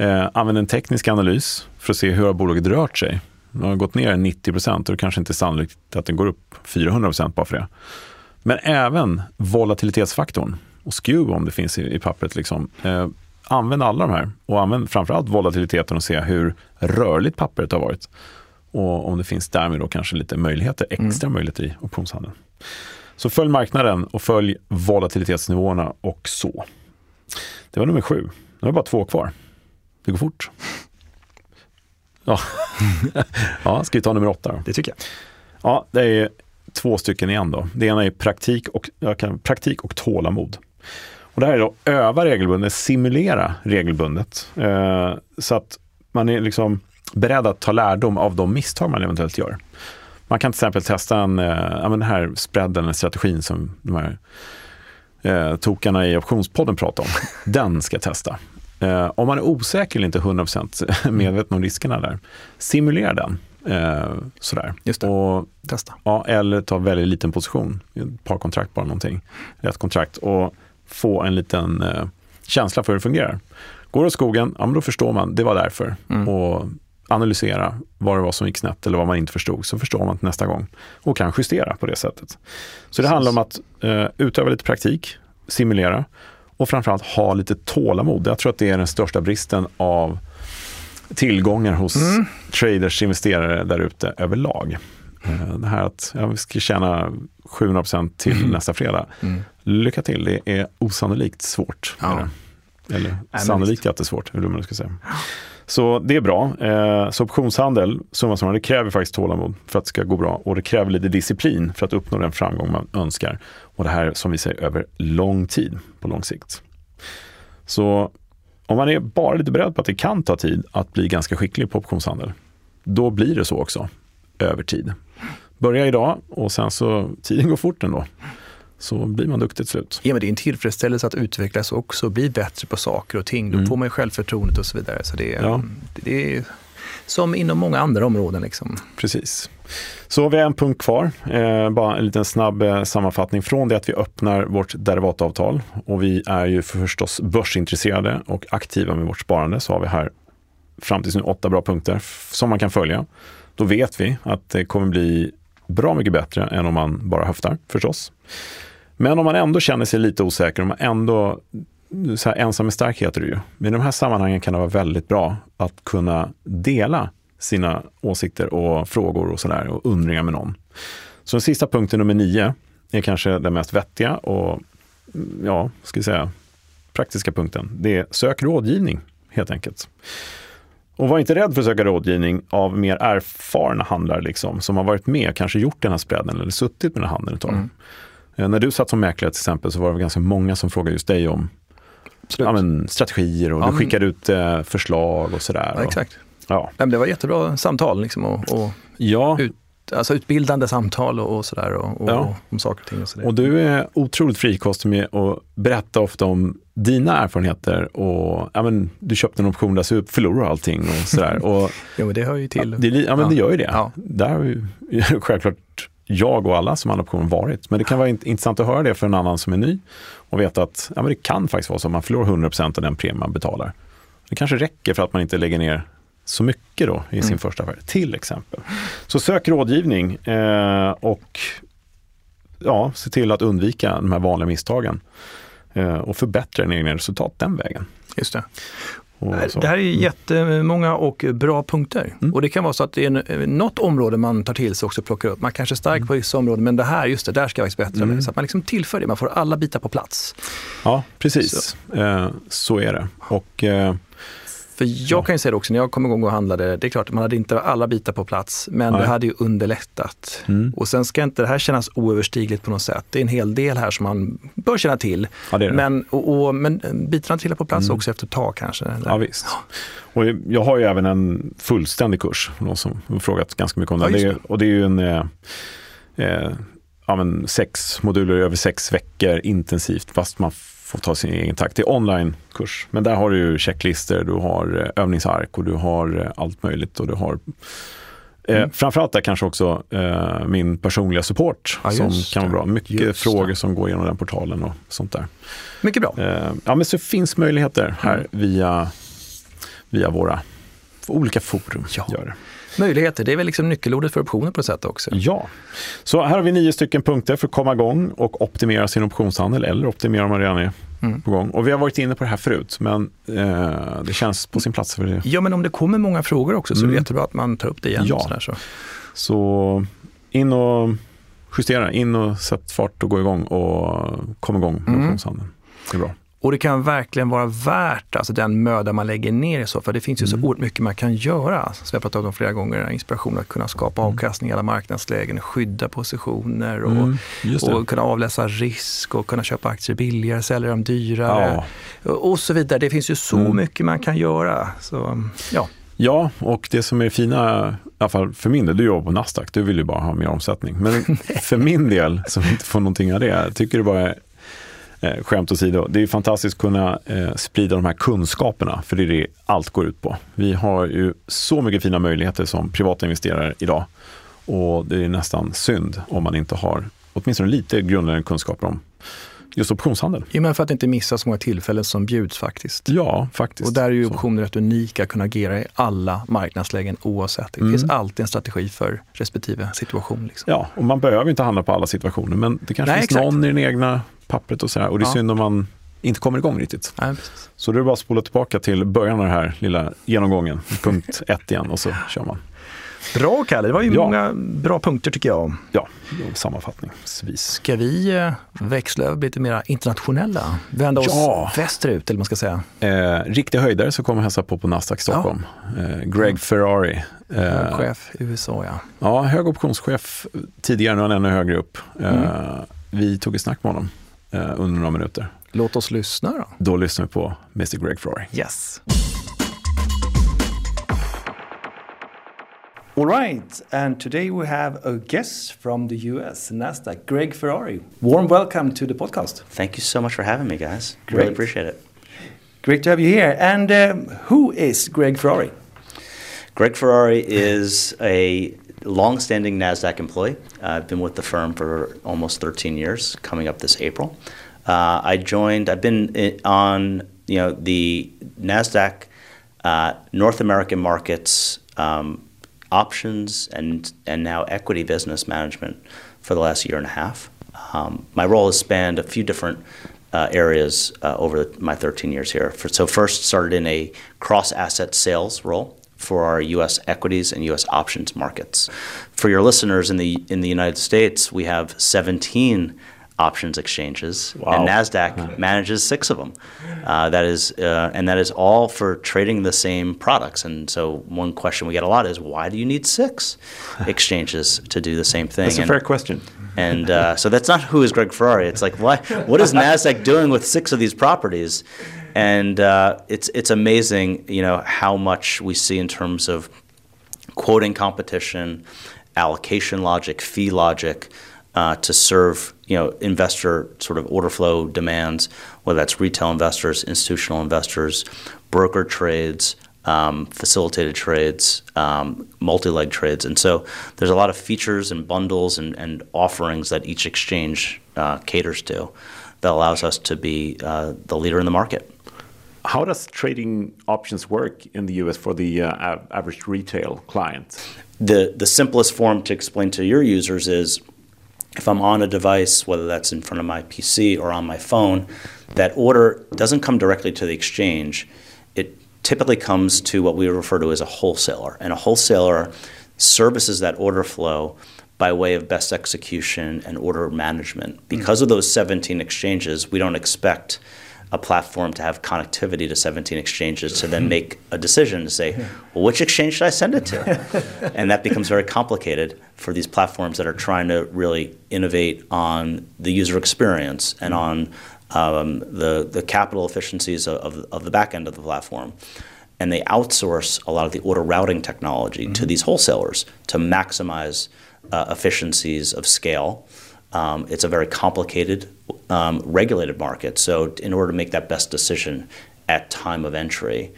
Eh, använd en teknisk analys för att se hur har bolaget rört sig. Det har gått ner 90 procent och det kanske inte är sannolikt att den går upp 400 procent bara för det. Men även volatilitetsfaktorn och skew om det finns i, i pappret. Liksom. Eh, använd alla de här och använd framförallt volatiliteten och se hur rörligt pappret har varit. Och om det finns därmed då kanske lite möjligheter, extra mm. möjligheter i optionshandeln. Så följ marknaden och följ volatilitetsnivåerna och så. Det var nummer sju. Nu har vi bara två kvar. Det går fort. Ja, [laughs] ja ska vi ta nummer åtta då? Det tycker jag. Ja, det är två stycken igen då. Det ena är praktik och, kan, praktik och tålamod. Och det här är då öva regelbundet, simulera regelbundet. Eh, så att man är liksom beredd att ta lärdom av de misstag man eventuellt gör. Man kan till exempel testa en, eh, ja, den här spreaden, strategin som de här eh, tokarna i optionspodden pratar om. Den ska jag testa. Eh, om man är osäker eller inte 100% [laughs] medveten om riskerna där, simulera den. Eh, sådär. Just det. Och, Testa. Ja, eller ta väldigt liten position, ett par kontrakt bara någonting, ett kontrakt och få en liten eh, känsla för hur det fungerar. Går det åt skogen, ja men då förstår man, det var därför. Mm. Och analysera vad det var som gick snett eller vad man inte förstod, så förstår man nästa gång och kan justera på det sättet. Så det handlar om att eh, utöva lite praktik, simulera och framförallt ha lite tålamod. Jag tror att det är den största bristen av tillgångar hos mm. traders, investerare där ute överlag. Eh, det här att ja, vi ska tjäna 700% till mm. nästa fredag. Mm. Lycka till, det är osannolikt svårt. Ja. Eller Nej, sannolikt jättesvårt, hur man ska säga. Så det är bra. Eh, så optionshandel, summa summarum, det kräver faktiskt tålamod för att det ska gå bra och det kräver lite disciplin för att uppnå den framgång man önskar. Och det här som vi säger över lång tid, på lång sikt. Så om man är bara lite beredd på att det kan ta tid att bli ganska skicklig på optionshandel, då blir det så också över tid. Börja idag och sen så, tiden går fort ändå så blir man duktig till slut. Ja, men det är en tillfredsställelse att utvecklas också bli bättre på saker och ting. Då mm. får man ju självförtroendet och så vidare. Så det är, ja. det är som inom många andra områden. Liksom. Precis. Så vi har en punkt kvar. Eh, bara en liten snabb eh, sammanfattning. Från det att vi öppnar vårt derivatavtal och vi är ju förstås börsintresserade och aktiva med vårt sparande så har vi här fram tills nu åtta bra punkter som man kan följa. Då vet vi att det kommer bli bra mycket bättre än om man bara höftar förstås. Men om man ändå känner sig lite osäker, om man ändå så här, ensam är stark heter det ju. Men i de här sammanhangen kan det vara väldigt bra att kunna dela sina åsikter och frågor och sådär och undringar med någon. Så den sista punkten, nummer nio, är kanske den mest vettiga och ja, ska säga, praktiska punkten. Det är sök rådgivning helt enkelt. Och var inte rädd för att söka rådgivning av mer erfarna handlare liksom, som har varit med, kanske gjort den här spreaden eller suttit med den här handeln ett tag. Mm. Eh, när du satt som mäklare till exempel så var det ganska många som frågade just dig om ja, men, strategier och ja, du skickade ut eh, förslag och sådär. Ja, exakt. Ja. Men det var jättebra samtal liksom, och, och ja. ut, alltså utbildande samtal och, och sådär och, och, ja. om saker och ting. Och, så och du är otroligt frikostig med att berätta ofta om dina erfarenheter och ja, men, du köpte en option där så förlorar du allting och sådär. [laughs] Och, jo men det hör ju till. Ja, det, ja men det gör ju det. Ja. Där har ju [laughs] självklart jag och alla som har option varit. Men det kan vara intressant att höra det för en annan som är ny och veta att ja, men det kan faktiskt vara så att man förlorar 100% av den premie man betalar. Det kanske räcker för att man inte lägger ner så mycket då i sin mm. första affär, till exempel. Så sök rådgivning eh, och ja, se till att undvika de här vanliga misstagen eh, och förbättra dina egna resultat den vägen. Just det. Det här är mm. jättemånga och bra punkter. Mm. Och det kan vara så att det är något område man tar till sig också plockar upp. Man kanske är stark mm. på vissa områden men det här, just det, där ska jag bättre mm. Så att man liksom tillför det, man får alla bitar på plats. Ja, precis. Så, eh, så är det. Och eh, för jag kan ju säga det också, när jag kom igång och handlade, det är klart man hade inte alla bitar på plats, men Nej. det hade ju underlättat. Mm. Och sen ska inte det här kännas oöverstigligt på något sätt. Det är en hel del här som man bör känna till. Ja, det det. Men, och, och, men bitarna trillar på plats mm. också efter ett tag kanske. Ja, visst. Och jag har ju även en fullständig kurs, någon som har frågat ganska mycket om det. Ja, det. och det är ju en eh, eh, ja, men sex moduler över sex veckor intensivt, fast man får ta sin egen takt. Det är onlinekurs, men där har du checklister, du har eh, övningsark och du har eh, allt möjligt och du har eh, Mm. framförallt där kanske också eh, min personliga support ja, som kan vara bra. Mycket frågor det. som går igenom den portalen och sånt där. Mycket bra. Eh, ja, men så finns möjligheter här mm. via, via våra olika forum. Ja. Gör Möjligheter, det är väl liksom nyckelordet för optioner på ett sätt också. Ja, så här har vi nio stycken punkter för att komma igång och optimera sin optionshandel eller optimera om man redan är mm. på gång. Och vi har varit inne på det här förut, men eh, det känns på sin plats. för det. Ja, men om det kommer många frågor också så mm. är det mm. jättebra att man tar upp det igen. Ja. Så, så. så in och justera, in och sätt fart och gå igång och kom igång med mm. optionshandeln. Det är bra. Och det kan verkligen vara värt alltså, den möda man lägger ner i så, för det finns ju så mm. oerhört mycket man kan göra. Som jag pratat om flera gånger, inspiration att kunna skapa mm. avkastning i alla marknadslägen, skydda positioner och, mm, och kunna avläsa risk och kunna köpa aktier billigare, sälja dem dyrare ja. och så vidare. Det finns ju så mm. mycket man kan göra. Så, ja. Ja, och det som är fina, i alla fall för min del, du jobbar på Nasdaq, du vill ju bara ha mer omsättning. Men [laughs] för min del, som inte får någonting av det, tycker det bara är Eh, skämt åsido, det är fantastiskt att kunna eh, sprida de här kunskaperna, för det är det allt går ut på. Vi har ju så mycket fina möjligheter som privata investerare idag och det är nästan synd om man inte har åtminstone lite grundläggande kunskaper om just optionshandel. Ja, men för att inte missa så många tillfällen som bjuds faktiskt. Ja, faktiskt. Och där är ju optioner rätt unika, att kunna agera i alla marknadslägen oavsett. Det mm. finns alltid en strategi för respektive situation. Liksom. Ja, och man behöver inte handla på alla situationer, men det kanske Nej, finns exakt. någon i den egna pappret och sådär. Och det är ja. synd om man inte kommer igång riktigt. Nej, så då är det bara att spola tillbaka till början av den här lilla genomgången, punkt ett igen och så kör man. Bra Kalle, det var ju ja. många bra punkter tycker jag. Ja, sammanfattningsvis. Ska vi eh, växla över lite mer internationella? Vända oss ja. västerut eller man ska säga. Eh, riktig höjdare som kommer hälsa på på Nasdaq Stockholm. Ja. Eh, Greg Ferrari. Eh, chef USA ja. Ja, hög optionschef tidigare, nu är han ännu högre upp. Eh, mm. Vi tog ett snack med honom eh, under några minuter. Låt oss lyssna då. Då lyssnar vi på Mr Greg Ferrari. Yes. All right, and today we have a guest from the US, Nasdaq, Greg Ferrari. Warm welcome to the podcast. Thank you so much for having me, guys. Great. Really appreciate it. Great to have you here. And um, who is Greg Ferrari? Greg Ferrari is a long-standing Nasdaq employee. Uh, I've been with the firm for almost 13 years, coming up this April. Uh, I joined. I've been on you know the Nasdaq uh, North American markets um, options and and now equity business management for the last year and a half. Um, my role has spanned a few different uh, areas uh, over my 13 years here. For, so first started in a cross asset sales role for our U.S. equities and U.S. options markets. For your listeners in the in the United States, we have 17 options exchanges, wow. and Nasdaq manages six of them. Uh, that is, uh, and that is all for trading the same products. And so, one question we get a lot is, why do you need six [laughs] exchanges to do the same thing? That's a and, fair question. And uh, [laughs] so that's not who is Greg Ferrari. It's like, why? What is Nasdaq doing with six of these properties? and uh, it's it's amazing, you know, how much we see in terms of quoting competition allocation logic, fee logic uh, to serve you know investor sort of order flow demands, whether that's retail investors, institutional investors, broker trades, um, facilitated trades, um, multi-leg trades, and so there's a lot of features and bundles and, and offerings that each exchange uh, caters to that allows us to be uh, the leader in the market. How does trading options work in the US for the uh, average retail client? The, the simplest form to explain to your users is if I'm on a device, whether that's in front of my PC or on my phone, that order doesn't come directly to the exchange. It typically comes to what we refer to as a wholesaler. And a wholesaler services that order flow by way of best execution and order management. Because mm. of those 17 exchanges, we don't expect a platform to have connectivity to 17 exchanges to then [laughs] make a decision to say, well, which exchange should I send it to? [laughs] and that becomes very complicated for these platforms that are trying to really innovate on the user experience and on um, the, the capital efficiencies of, of, the back end of the platform. And they outsource a lot of the order routing technology mm-hmm. to these wholesalers to maximize uh, efficiencies of scale. Um, it's a very complicated, um, regulated market. So, in order to make that best decision at time of entry,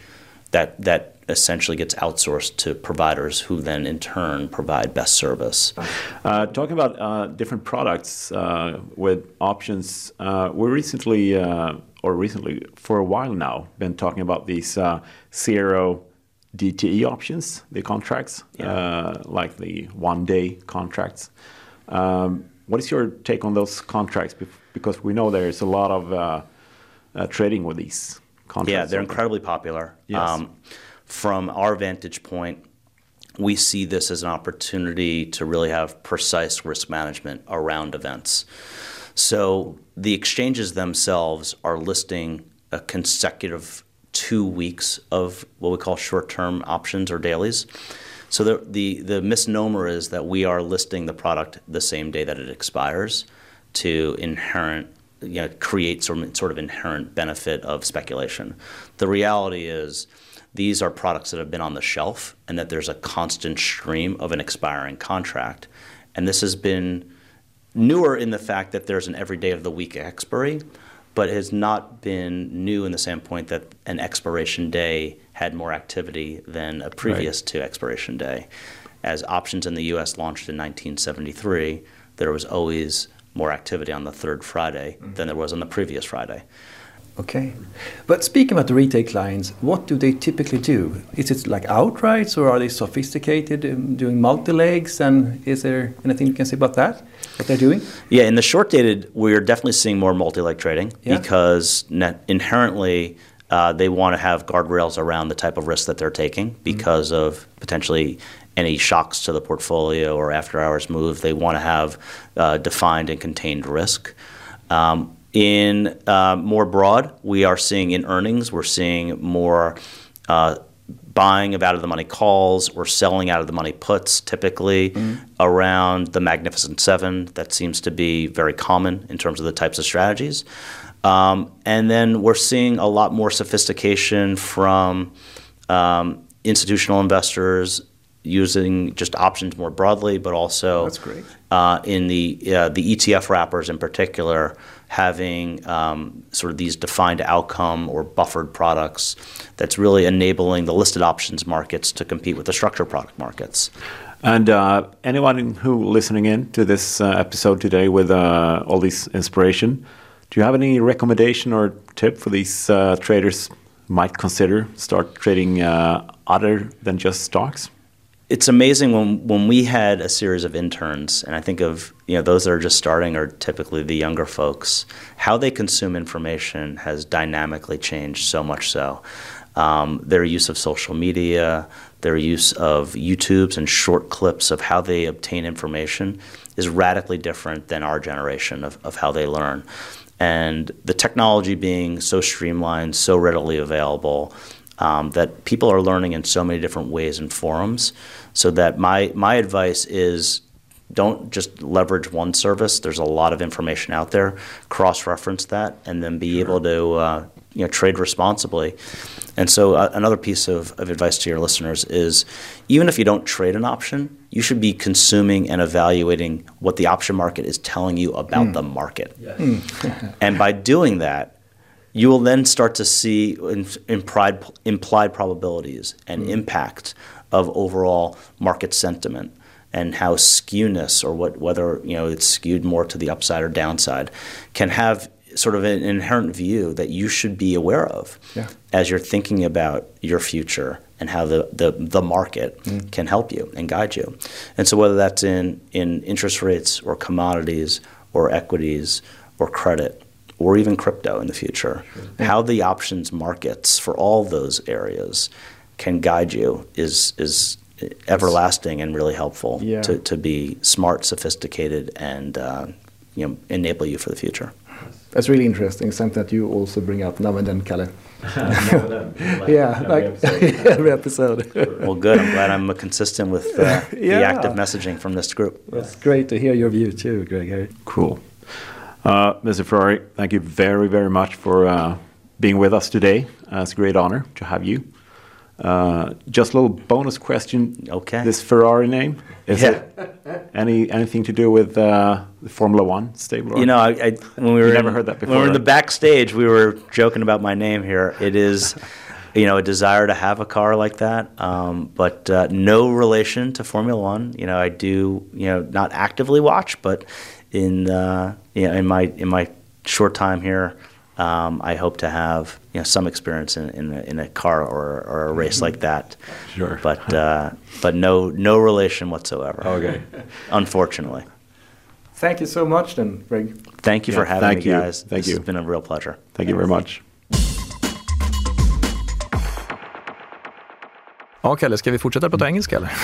that that essentially gets outsourced to providers who then in turn provide best service. Uh, talking about uh, different products uh, with options, uh, we recently, uh, or recently for a while now, been talking about these uh, zero DTE options, the contracts, yeah. like the one day contracts. Um, what is your take on those contracts? Because we know there's a lot of trading with these contracts. Yeah, they're incredibly popular. Yes. Um, from our vantage point, we see this as an opportunity to really have precise risk management around events. So the exchanges themselves are listing a consecutive two weeks of what we call short-term options or dailies. So the, the, the misnomer is that we are listing the product the same day that it expires to inherent you know, create some sort of inherent benefit of speculation. The reality is these are products that have been on the shelf and that there's a constant stream of an expiring contract. And this has been newer in the fact that there's an every day of the week expiry, but has not been new in the standpoint that an expiration day had more activity than a previous right. to expiration day. As options in the US launched in 1973, there was always more activity on the third Friday mm-hmm. than there was on the previous Friday. Okay. But speaking about the retail clients, what do they typically do? Is it like outrights or are they sophisticated in doing multi-legs? And is there anything you can say about that, what they're doing? Yeah, in the short dated, we're definitely seeing more multi-leg trading yeah. because inherently uh, they want to have guardrails around the type of risk that they're taking mm-hmm. because mm-hmm. of potentially any shocks to the portfolio or after hours move. They want to have uh, defined and contained risk. Um, in uh, more broad, we are seeing in earnings, we're seeing more uh, buying of out of the money calls or selling out of the money puts typically mm-hmm. around the Magnificent Seven. That seems to be very common in terms of the types of strategies. Um, and then we're seeing a lot more sophistication from um, institutional investors using just options more broadly, but also uh, in the uh, the ETF wrappers in particular, having um, sort of these defined outcome or buffered products that's really enabling the listed options markets to compete with the structured product markets. And uh, anyone who listening in to this uh, episode today with uh, all this inspiration, do you have any recommendation or tip for these uh, traders might consider start trading other than just stocks? It's amazing when when we had a series of interns, and I think of you know those that are just starting are typically the younger folks. How they consume information has dynamically changed so much so. Um, their use of social media, their use of YouTubes and short clips of how they obtain information is radically different than our generation of, of how they learn. And the technology being so streamlined, so readily available, um, that people are learning in so many different ways and forums. So that my my advice is don't just leverage one service. There's a lot of information out there. Cross reference that, and then be sure. able to uh, you know trade responsibly. And so uh, another piece of, of advice to your listeners is even if you don't trade an option, you should be consuming and evaluating what the option market is telling you about mm. the market. Yes. Mm. and by doing that, you will then start to see implied, implied probabilities and mm. impact of overall market sentiment and how skewness or what whether you know it's skewed more to the upside or downside can have sort of an inherent view that you should be aware of yeah. as you're thinking about your future and how the, the, the market mm. can help you and guide you. And so whether that's in, in interest rates or commodities or equities or credit or even crypto in the future, sure. how the options markets for all those areas can guide you is, is everlasting and really helpful yeah. to, to be smart, sophisticated, and uh, you know, enable you for the future. That's really interesting. Something that you also bring up now and then, Kalle. yeah, like episode. every episode. [laughs] well, good. I'm glad I'm consistent with uh, [laughs] yeah. the active messaging from this group. It's great to hear your view too, Greg. Cool. Uh, Mr. Ferrari, thank you very, very much for uh, being with us today. Uh, it's a great honor to have you. Uh, just a little bonus question. Okay. This Ferrari name is yeah. it any anything to do with uh, the Formula One stable? You know, when we were you never heard that before. When we were in the backstage, we were joking about my name here. It is. [laughs] you know, a desire to have a car like that, um, but uh, no relation to Formula One. You know, I do, you know, not actively watch, but in uh, you know, in my in my short time here, um, I hope to have you know some experience in in a, in a car or, or a race like that. Sure. But uh, but no no relation whatsoever. Okay. [laughs] Unfortunately. Thank you so much, then, Greg. Thank you yeah, for having thank me, you. guys. Thank this you. has been a real pleasure. Thank Thanks. you very much. Ja, Kalle, ska vi fortsätta prata engelska eller? [laughs]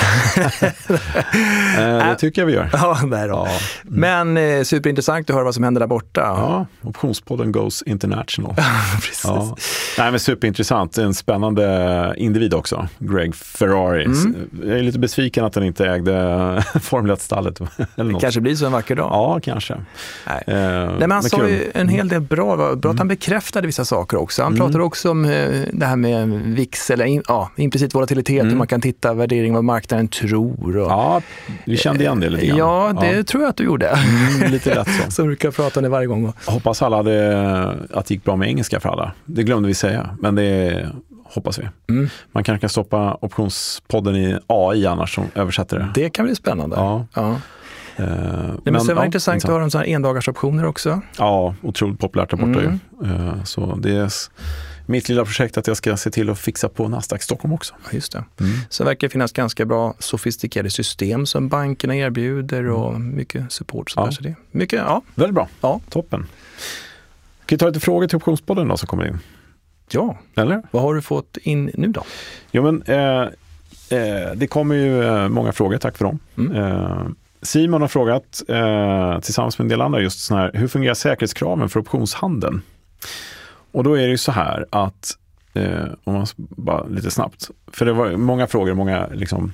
Eh, det tycker jag vi gör. [laughs] Ja, nej då. Ja. Men eh, superintressant att höra vad som händer där borta. Ja, optionspodden Goes International. [laughs] Precis. Ja. Nej, men superintressant. En spännande individ också, Greg Ferrari. Mm. Jag är lite besviken att han inte ägde Formel 1-stallet. Det kanske blir så en vacker dag. Ja, kanske. Nej. Eh, nej men han sa ju en hel del bra, bra att han mm. bekräftade vissa saker också. Han mm. pratade också om eh, det här med VIX, eller ja, implicit volatilitet volatilitet mm. och man kan titta värdering vad marknaden tror. Och, ja, vi kände igen det lite grann. Ja, det ja. tror jag att du gjorde. Mm, lite lätt så. [laughs] Som brukar prata om det varje gång. Hoppas alla hade, att det gick bra med engelska för alla. Det glömde vi säga, men det hoppas vi. Mm. Man kanske kan stoppa optionspodden i AI annars som översätter det. Det kan bli spännande. Ja. ja. Uh, men, men sen var det ja, intressant att höra om endagarsoptioner också. Ja, otroligt populärt där borta mm. ju. Uh, så det är mitt lilla projekt att jag ska se till att fixa på Nasdaq Stockholm också. Just det. Mm. Så verkar det finnas ganska bra sofistikerade system som bankerna erbjuder och mm. mycket support. Ja. Så det, mycket, ja. Väldigt bra. Ja. Toppen. Kan vi ta lite frågor till optionspodden då som kommer in? Ja, Eller? vad har du fått in nu då? Jo, men, eh, eh, det kommer ju eh, många frågor, tack för dem. Mm. Eh, Simon har frågat, eh, tillsammans med en del andra, just sån här, hur fungerar säkerhetskraven för optionshandeln? Och då är det ju så här att, eh, om man bara lite snabbt, för det var många frågor, många liksom,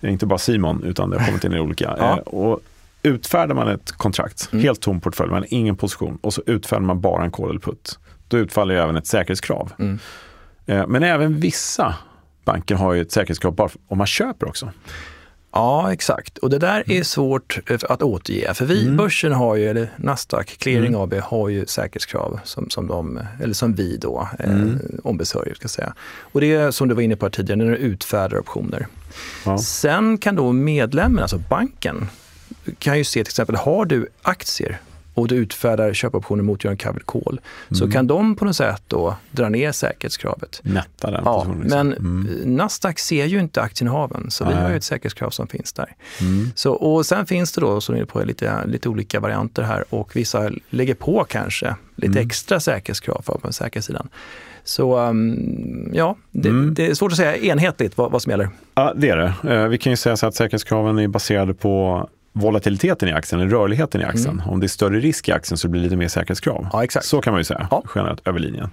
inte bara Simon, utan det har kommit in i olika. ja. eh, och utfärdar man ett kontrakt, mm. helt tom portfölj, man har ingen position och så utfärdar man bara en call eller put, då utfaller ju även ett säkerhetskrav. Mm. Eh, men även vissa banker har ju ett säkerhetskrav bara om man köper också. Ja, exakt. Och det där är svårt eh, att återge. För vi, mm. börsen har ju, eller Nasdaq Clearing mm. AB har ju säkerhetskrav som, som, de, eller som vi då eh, mm. eh, ombesörjer. Ska säga. Och det är som du var inne på tidigare, när du utfärdar optioner. Ja. Sen kan då medlemmen, alltså banken, kan ju se till exempel, har du aktier och du utfärdar köpoptioner mot en covered call, mm. så kan de på något sätt då dra ner säkerhetskravet. Nätta den ja, Men mm. Nasdaq ser ju inte aktieinnehaven, så Nej. vi har ju ett säkerhetskrav som finns där. Mm. Så, och sen finns det då, som ni är på, lite, lite olika varianter här och vissa lägger på kanske lite mm. extra säkerhetskrav på den säkra sidan. Så um, ja, det, mm. det, är svårt att säga enhetligt vad, vad som gäller. Ja, det är det. Uh, vi kan ju säga så att säkerhetskraven är baserade på volatiliteten i aktien, eller rörligheten i aktien. Mm. Om det är större risk i aktien så blir det lite mer säkerhetskrav. Ja, exakt. Så kan man ju säga, ja. generellt över linjen.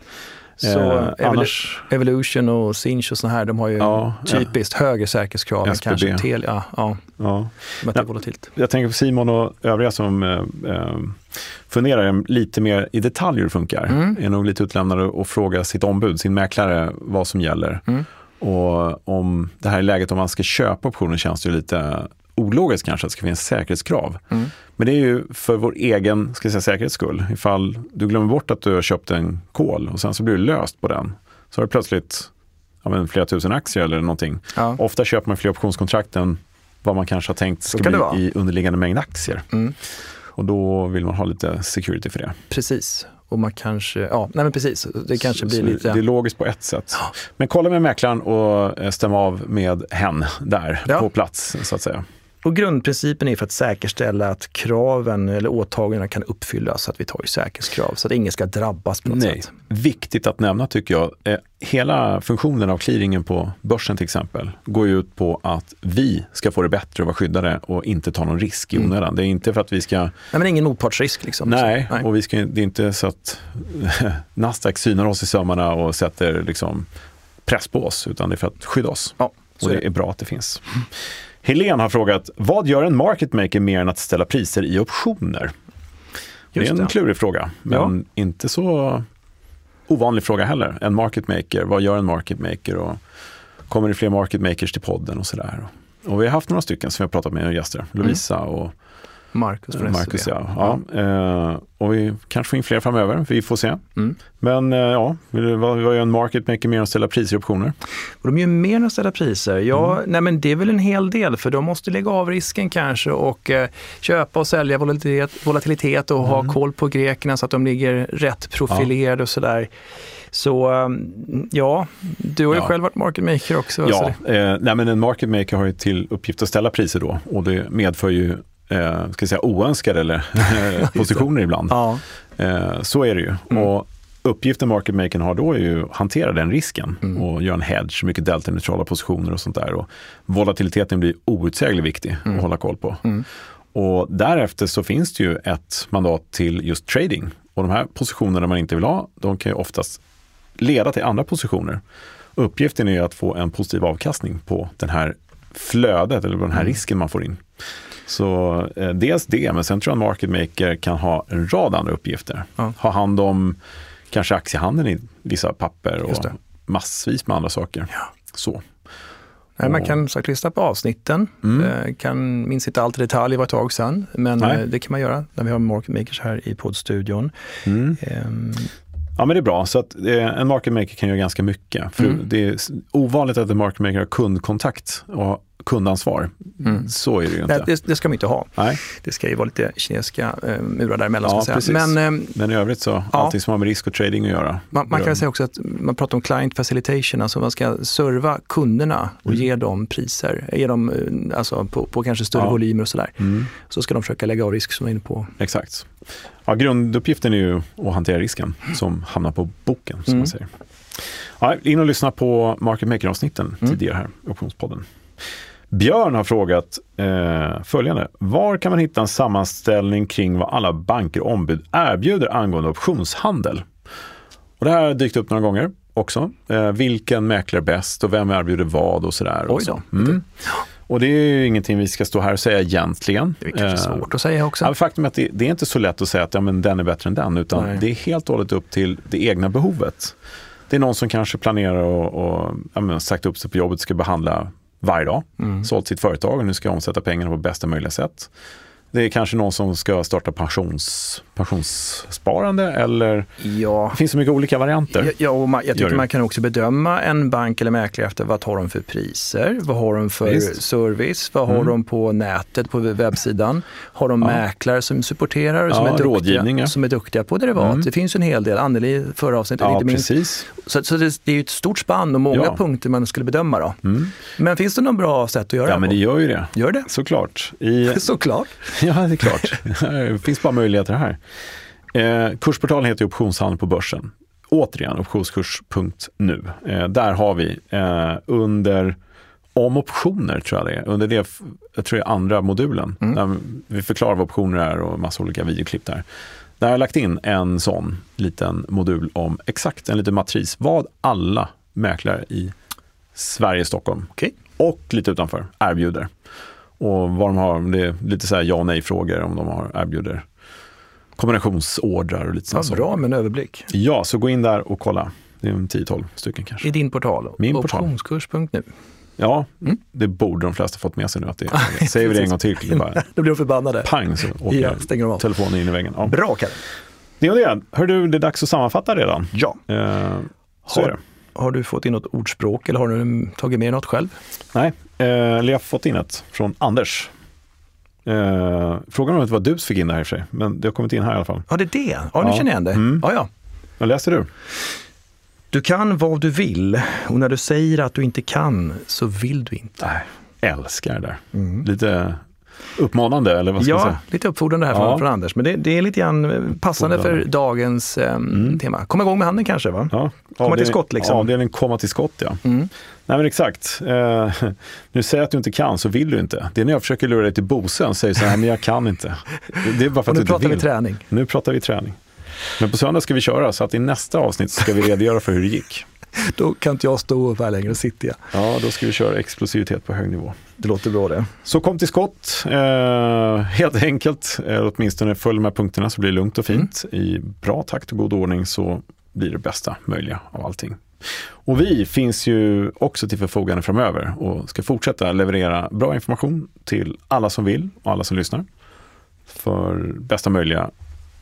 Så eh, annars... Evolution och Sinch och sådana här, de har ju ja, typiskt ja. högre säkerhetskrav än kanske Telia. Ja, ja. ja. volatilt. Jag tänker på Simon och övriga som eh, eh, funderar lite mer i detalj hur det funkar. Mm. Är nog lite utlämnade att fråga sitt ombud, sin mäklare, vad som gäller. Mm. Och om det här är läget om man ska köpa optioner känns det ju lite ologiskt kanske att det ska finnas säkerhetskrav. Mm. Men det är ju för vår egen ska säga, säkerhets skull. Ifall du glömmer bort att du har köpt en kol och sen så blir du löst på den. Så har du plötsligt ja, men, flera tusen aktier eller någonting. Ja. Ofta köper man fler optionskontrakt än vad man kanske har tänkt ska bli i underliggande mängd aktier. Mm. Och då vill man ha lite security för det. Precis. Och man kanske, ja, nej men precis, det kanske blir lite... Det är logiskt på ett sätt. Men kolla med mäklaren och eh, stäm av med hen där ja. på plats så att säga. Och grundprincipen är för att säkerställa att kraven eller åtagandena kan uppfyllas, så att vi tar säkerhetskrav, så att ingen ska drabbas på något Nej. sätt. Viktigt att nämna tycker jag. Eh, hela funktionen av clearingen på börsen till exempel går ju ut på att vi ska få det bättre och vara skyddade och inte ta någon risk i mm. onödan. Mm. Det är inte för att vi ska... Nej, men ingen motpartsrisk. Liksom. Nej, Nej, och vi ska, det är inte så att [laughs] Nasdaq synar oss i sömmarna och sätter liksom press på oss, utan det är för att skydda oss. Ja, och det är, är bra att det finns. Helene har frågat, vad gör en market maker mer än att ställa priser i optioner? det är en det. klurig fråga, men ja. inte så ovanlig fråga heller. En market maker, vad gör en market maker? Och kommer det fler market makers till podden och sådär? Och vi har haft några stycken som vi har pratat med gäster, Lovisa mm. och Marcus från Marcus, ja. ja. ja. Eh, och vi kanske får in fler framöver, vi får se. Mm. Men eh, ja, vad, vad gör en market maker mer än att ställa priser i optioner? de gör mer än att ställa priser? Ja, mm. nej men det är väl en hel del, för de måste lägga av risken kanske och eh, köpa och sälja volatilitet, volatilitet och mm. ha koll på grekerna så att de ligger rätt profilerade ja. och sådär. Så um, ja, du har ju ja. själv varit market maker också. Ja, eh, nej men en market maker har ju till uppgift att ställa priser då och det medför ju eh, ska säga, oönskade eller, [laughs] positioner ibland. Ja. Eh, så är det ju. Mm. Och uppgiften market makern har då är ju att hantera den risken mm. och göra en hedge, mycket delta-neutrala positioner och sånt där. Och volatiliteten blir outsägligt viktig mm. att hålla koll på. Mm. Och därefter så finns det ju ett mandat till just trading. Och de här positionerna man inte vill ha, de kan ju oftast leda till andra positioner. Uppgiften är ju att få en positiv avkastning på den här flödet eller den här mm. risken man får in. Så eh, dels det, men sen tror jag en market maker kan ha en rad andra uppgifter. Ja. Ha hand om kanske aktiehandeln i vissa papper och massvis med andra saker. Ja. Så. Nej, man kan sagt lyssna på avsnitten. Mm. Eh, kan, minns inte allt i detalj, det var ett tag sedan. Men Nej. Eh, det kan man göra när vi har market makers här i poddstudion. Mm. Um, Ja men det är bra, så att en market maker kan göra ganska mycket. För mm. Det är ovanligt att en market maker har kundkontakt och kundansvar. Mm. Så är det ju inte. Nej, det, det, ska man inte ha. Nej. Det ska ju vara lite kinesiska eh, murar däremellan. Ja, precis. Men, eh, Men i övrigt så, ja. allting som har med risk och trading att göra. Man, man kan säga också att man pratar om client facilitation, alltså man ska serva kunderna och mm. ge dem priser. Ge dem eh, alltså på, på kanske större ja. volymer och sådär. Mm. Så ska de försöka lägga av risk som är inne på. Exakt. Ja, grunduppgiften är ju att hantera risken som hamnar på boken, som man mm. säger. Ja, in och lyssna på Market Maker-avsnitten mm. tidigare här i Optionspodden. Björn har frågat eh, följande. Var kan man hitta en sammanställning kring vad alla banker och ombud erbjuder angående optionshandel? Och det här har dykt upp några gånger också. Eh, vilken mäklare bäst och vem erbjuder vad och sådär. Oj då. Mm. Och det är ju ingenting vi ska stå här och säga egentligen. Det är kanske svårt att säga också. Ja, faktum är att det, det, är inte så lätt att säga att ja, men den är bättre än den, utan Nej. det är helt och hållet upp till det egna behovet. Det är någon som kanske planerar och, och ja, sagt upp sig på jobbet ska behandla varje dag, mm. sålt sitt företag och nu ska omsätta pengarna på bästa möjliga sätt. Det är kanske någon som ska starta pensions, pensionssparande eller ja. det finns så mycket olika varianter. Ja, och man, jag tycker man kan också bedöma en bank eller mäklare efter vad har de för priser, vad har de för Visst. service, vad mm. har de på nätet, på webbsidan. Har de ja. mäklare som supporterar, som, ja, är, duktiga, som är duktiga på derivat. Mm. Det finns en hel del, Anneli förra avsnittet ja, inte minst. Precis. Så, så det, det, är ett stort spann och många punkter man skulle bedöma. Då. Mm. Men finns det något bra sätt att göra det Ja, men det gör ju det. Gör det? Såklart. I... [laughs] Såklart. Ja, det är klart. [laughs] det finns bara möjligheter här. Eh, kursportalen heter Optionshandel på börsen. Återigen, optionskurs.nu. Eh, där har vi eh, under om optioner, tror jag det är. Under det, jag tror jag andra modulen. Mm. Där vi förklarar vad optioner är och massa olika videoklipp där. Där har jag lagt in en sån liten modul om exakt en liten matris. Vad alla mäklare i Sverige, Stockholm okay. och lite utanför erbjuder. Och vad de har, det är lite så här ja och nej frågor om de har erbjuder kombinationsordrar och lite sånt. Ja, bra med en överblick. Ja, så gå in där och kolla. Det är en 10-12 stycken kanske. I din portal? Min portal. Optionskurs.nu. Ja, mm. det borde de flesta fått med sig nu. Att det, [laughs] säger vi det en gång till, det bara, [laughs] då blir de förbannade. Pang så åker ja, stänger de av. telefonen in i väggen. Ja. Bra Kalle. Det och det. Hör du, det är dags att sammanfatta redan. Ja. Eh, så har, är det. Har du fått in något ordspråk eller har du tagit med något själv? Nej, eh, jag har fått in ett från Anders. Eh, frågan om det var du som fick in det här i och för sig, men det har kommit in här i alla fall. Ja, det är det. Ja, nu ja. känner jag igen det. Mm. Ja, ja. Vad läser du? Du kan vad du vill och när du säger att du inte kan så vill du inte. Nej, älskar det där. Mm. Lite uppmanande eller vad ska ja, säga? lite uppfordrande här från, ja. från Anders. Men det, det, är lite grann eh, passande för dagens eh, mm. tema. Komma igång med handen kanske va? Ja. Komma till skott liksom. Ja, det är en komma till skott ja. Mm. Nej men exakt. Eh, [laughs] nu säger jag att du inte kan så vill du inte. Det är när jag försöker lura dig till Bosön och säger så här, men jag kan inte. Det är bara för att och nu pratar vi träning. Nu pratar vi träning. Men på söndag ska vi köra så att i nästa avsnitt ska vi redogöra för hur det gick. [laughs] Då kan inte jag stå upp här längre, sitter jag. Ja, då ska vi köra explosivitet på hög nivå. Det låter bra det. Så kom till skott, eh, helt enkelt. Eh, åtminstone följ de här punkterna så blir det lugnt och fint. Mm. I bra takt och god ordning så blir det bästa möjliga av allting. Och vi finns ju också till förfogande framöver och ska fortsätta leverera bra information till alla som vill och alla som lyssnar. För bästa möjliga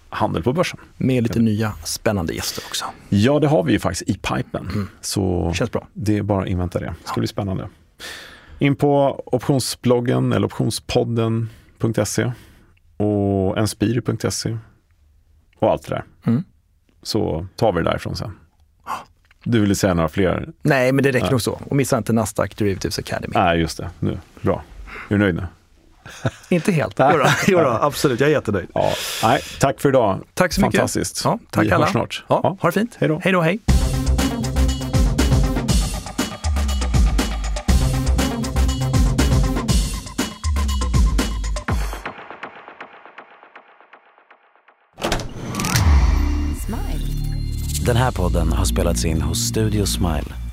handel på börsen. Med lite nya spännande gäster också. Ja, det har vi ju faktiskt i pipen. Mm. Så Känns bra. det är bara att invänta det. Det ska ja. bli spännande. In på optionsbloggen eller optionspodden.se och enspiri.se och allt det där. Mm. Så tar vi det därifrån sen. Du ville säga några fler? Nej, men det räcker ja. nog så. Och missa inte Nasdaq Derivatives Academy. Nej, just det. Nu. Bra. Är du nöjd nu? [laughs] Inte helt. Jo, då, [laughs] jo då, absolut, jag är jättenöjd. Ja. Nej, tack för idag. Tack så mycket. Fantastiskt. Ja, tack Vi alla. hörs snart. Ja, ja. Ha det fint. Hej då. Hej då, hej. Den här podden har spelats in hos Studio Smile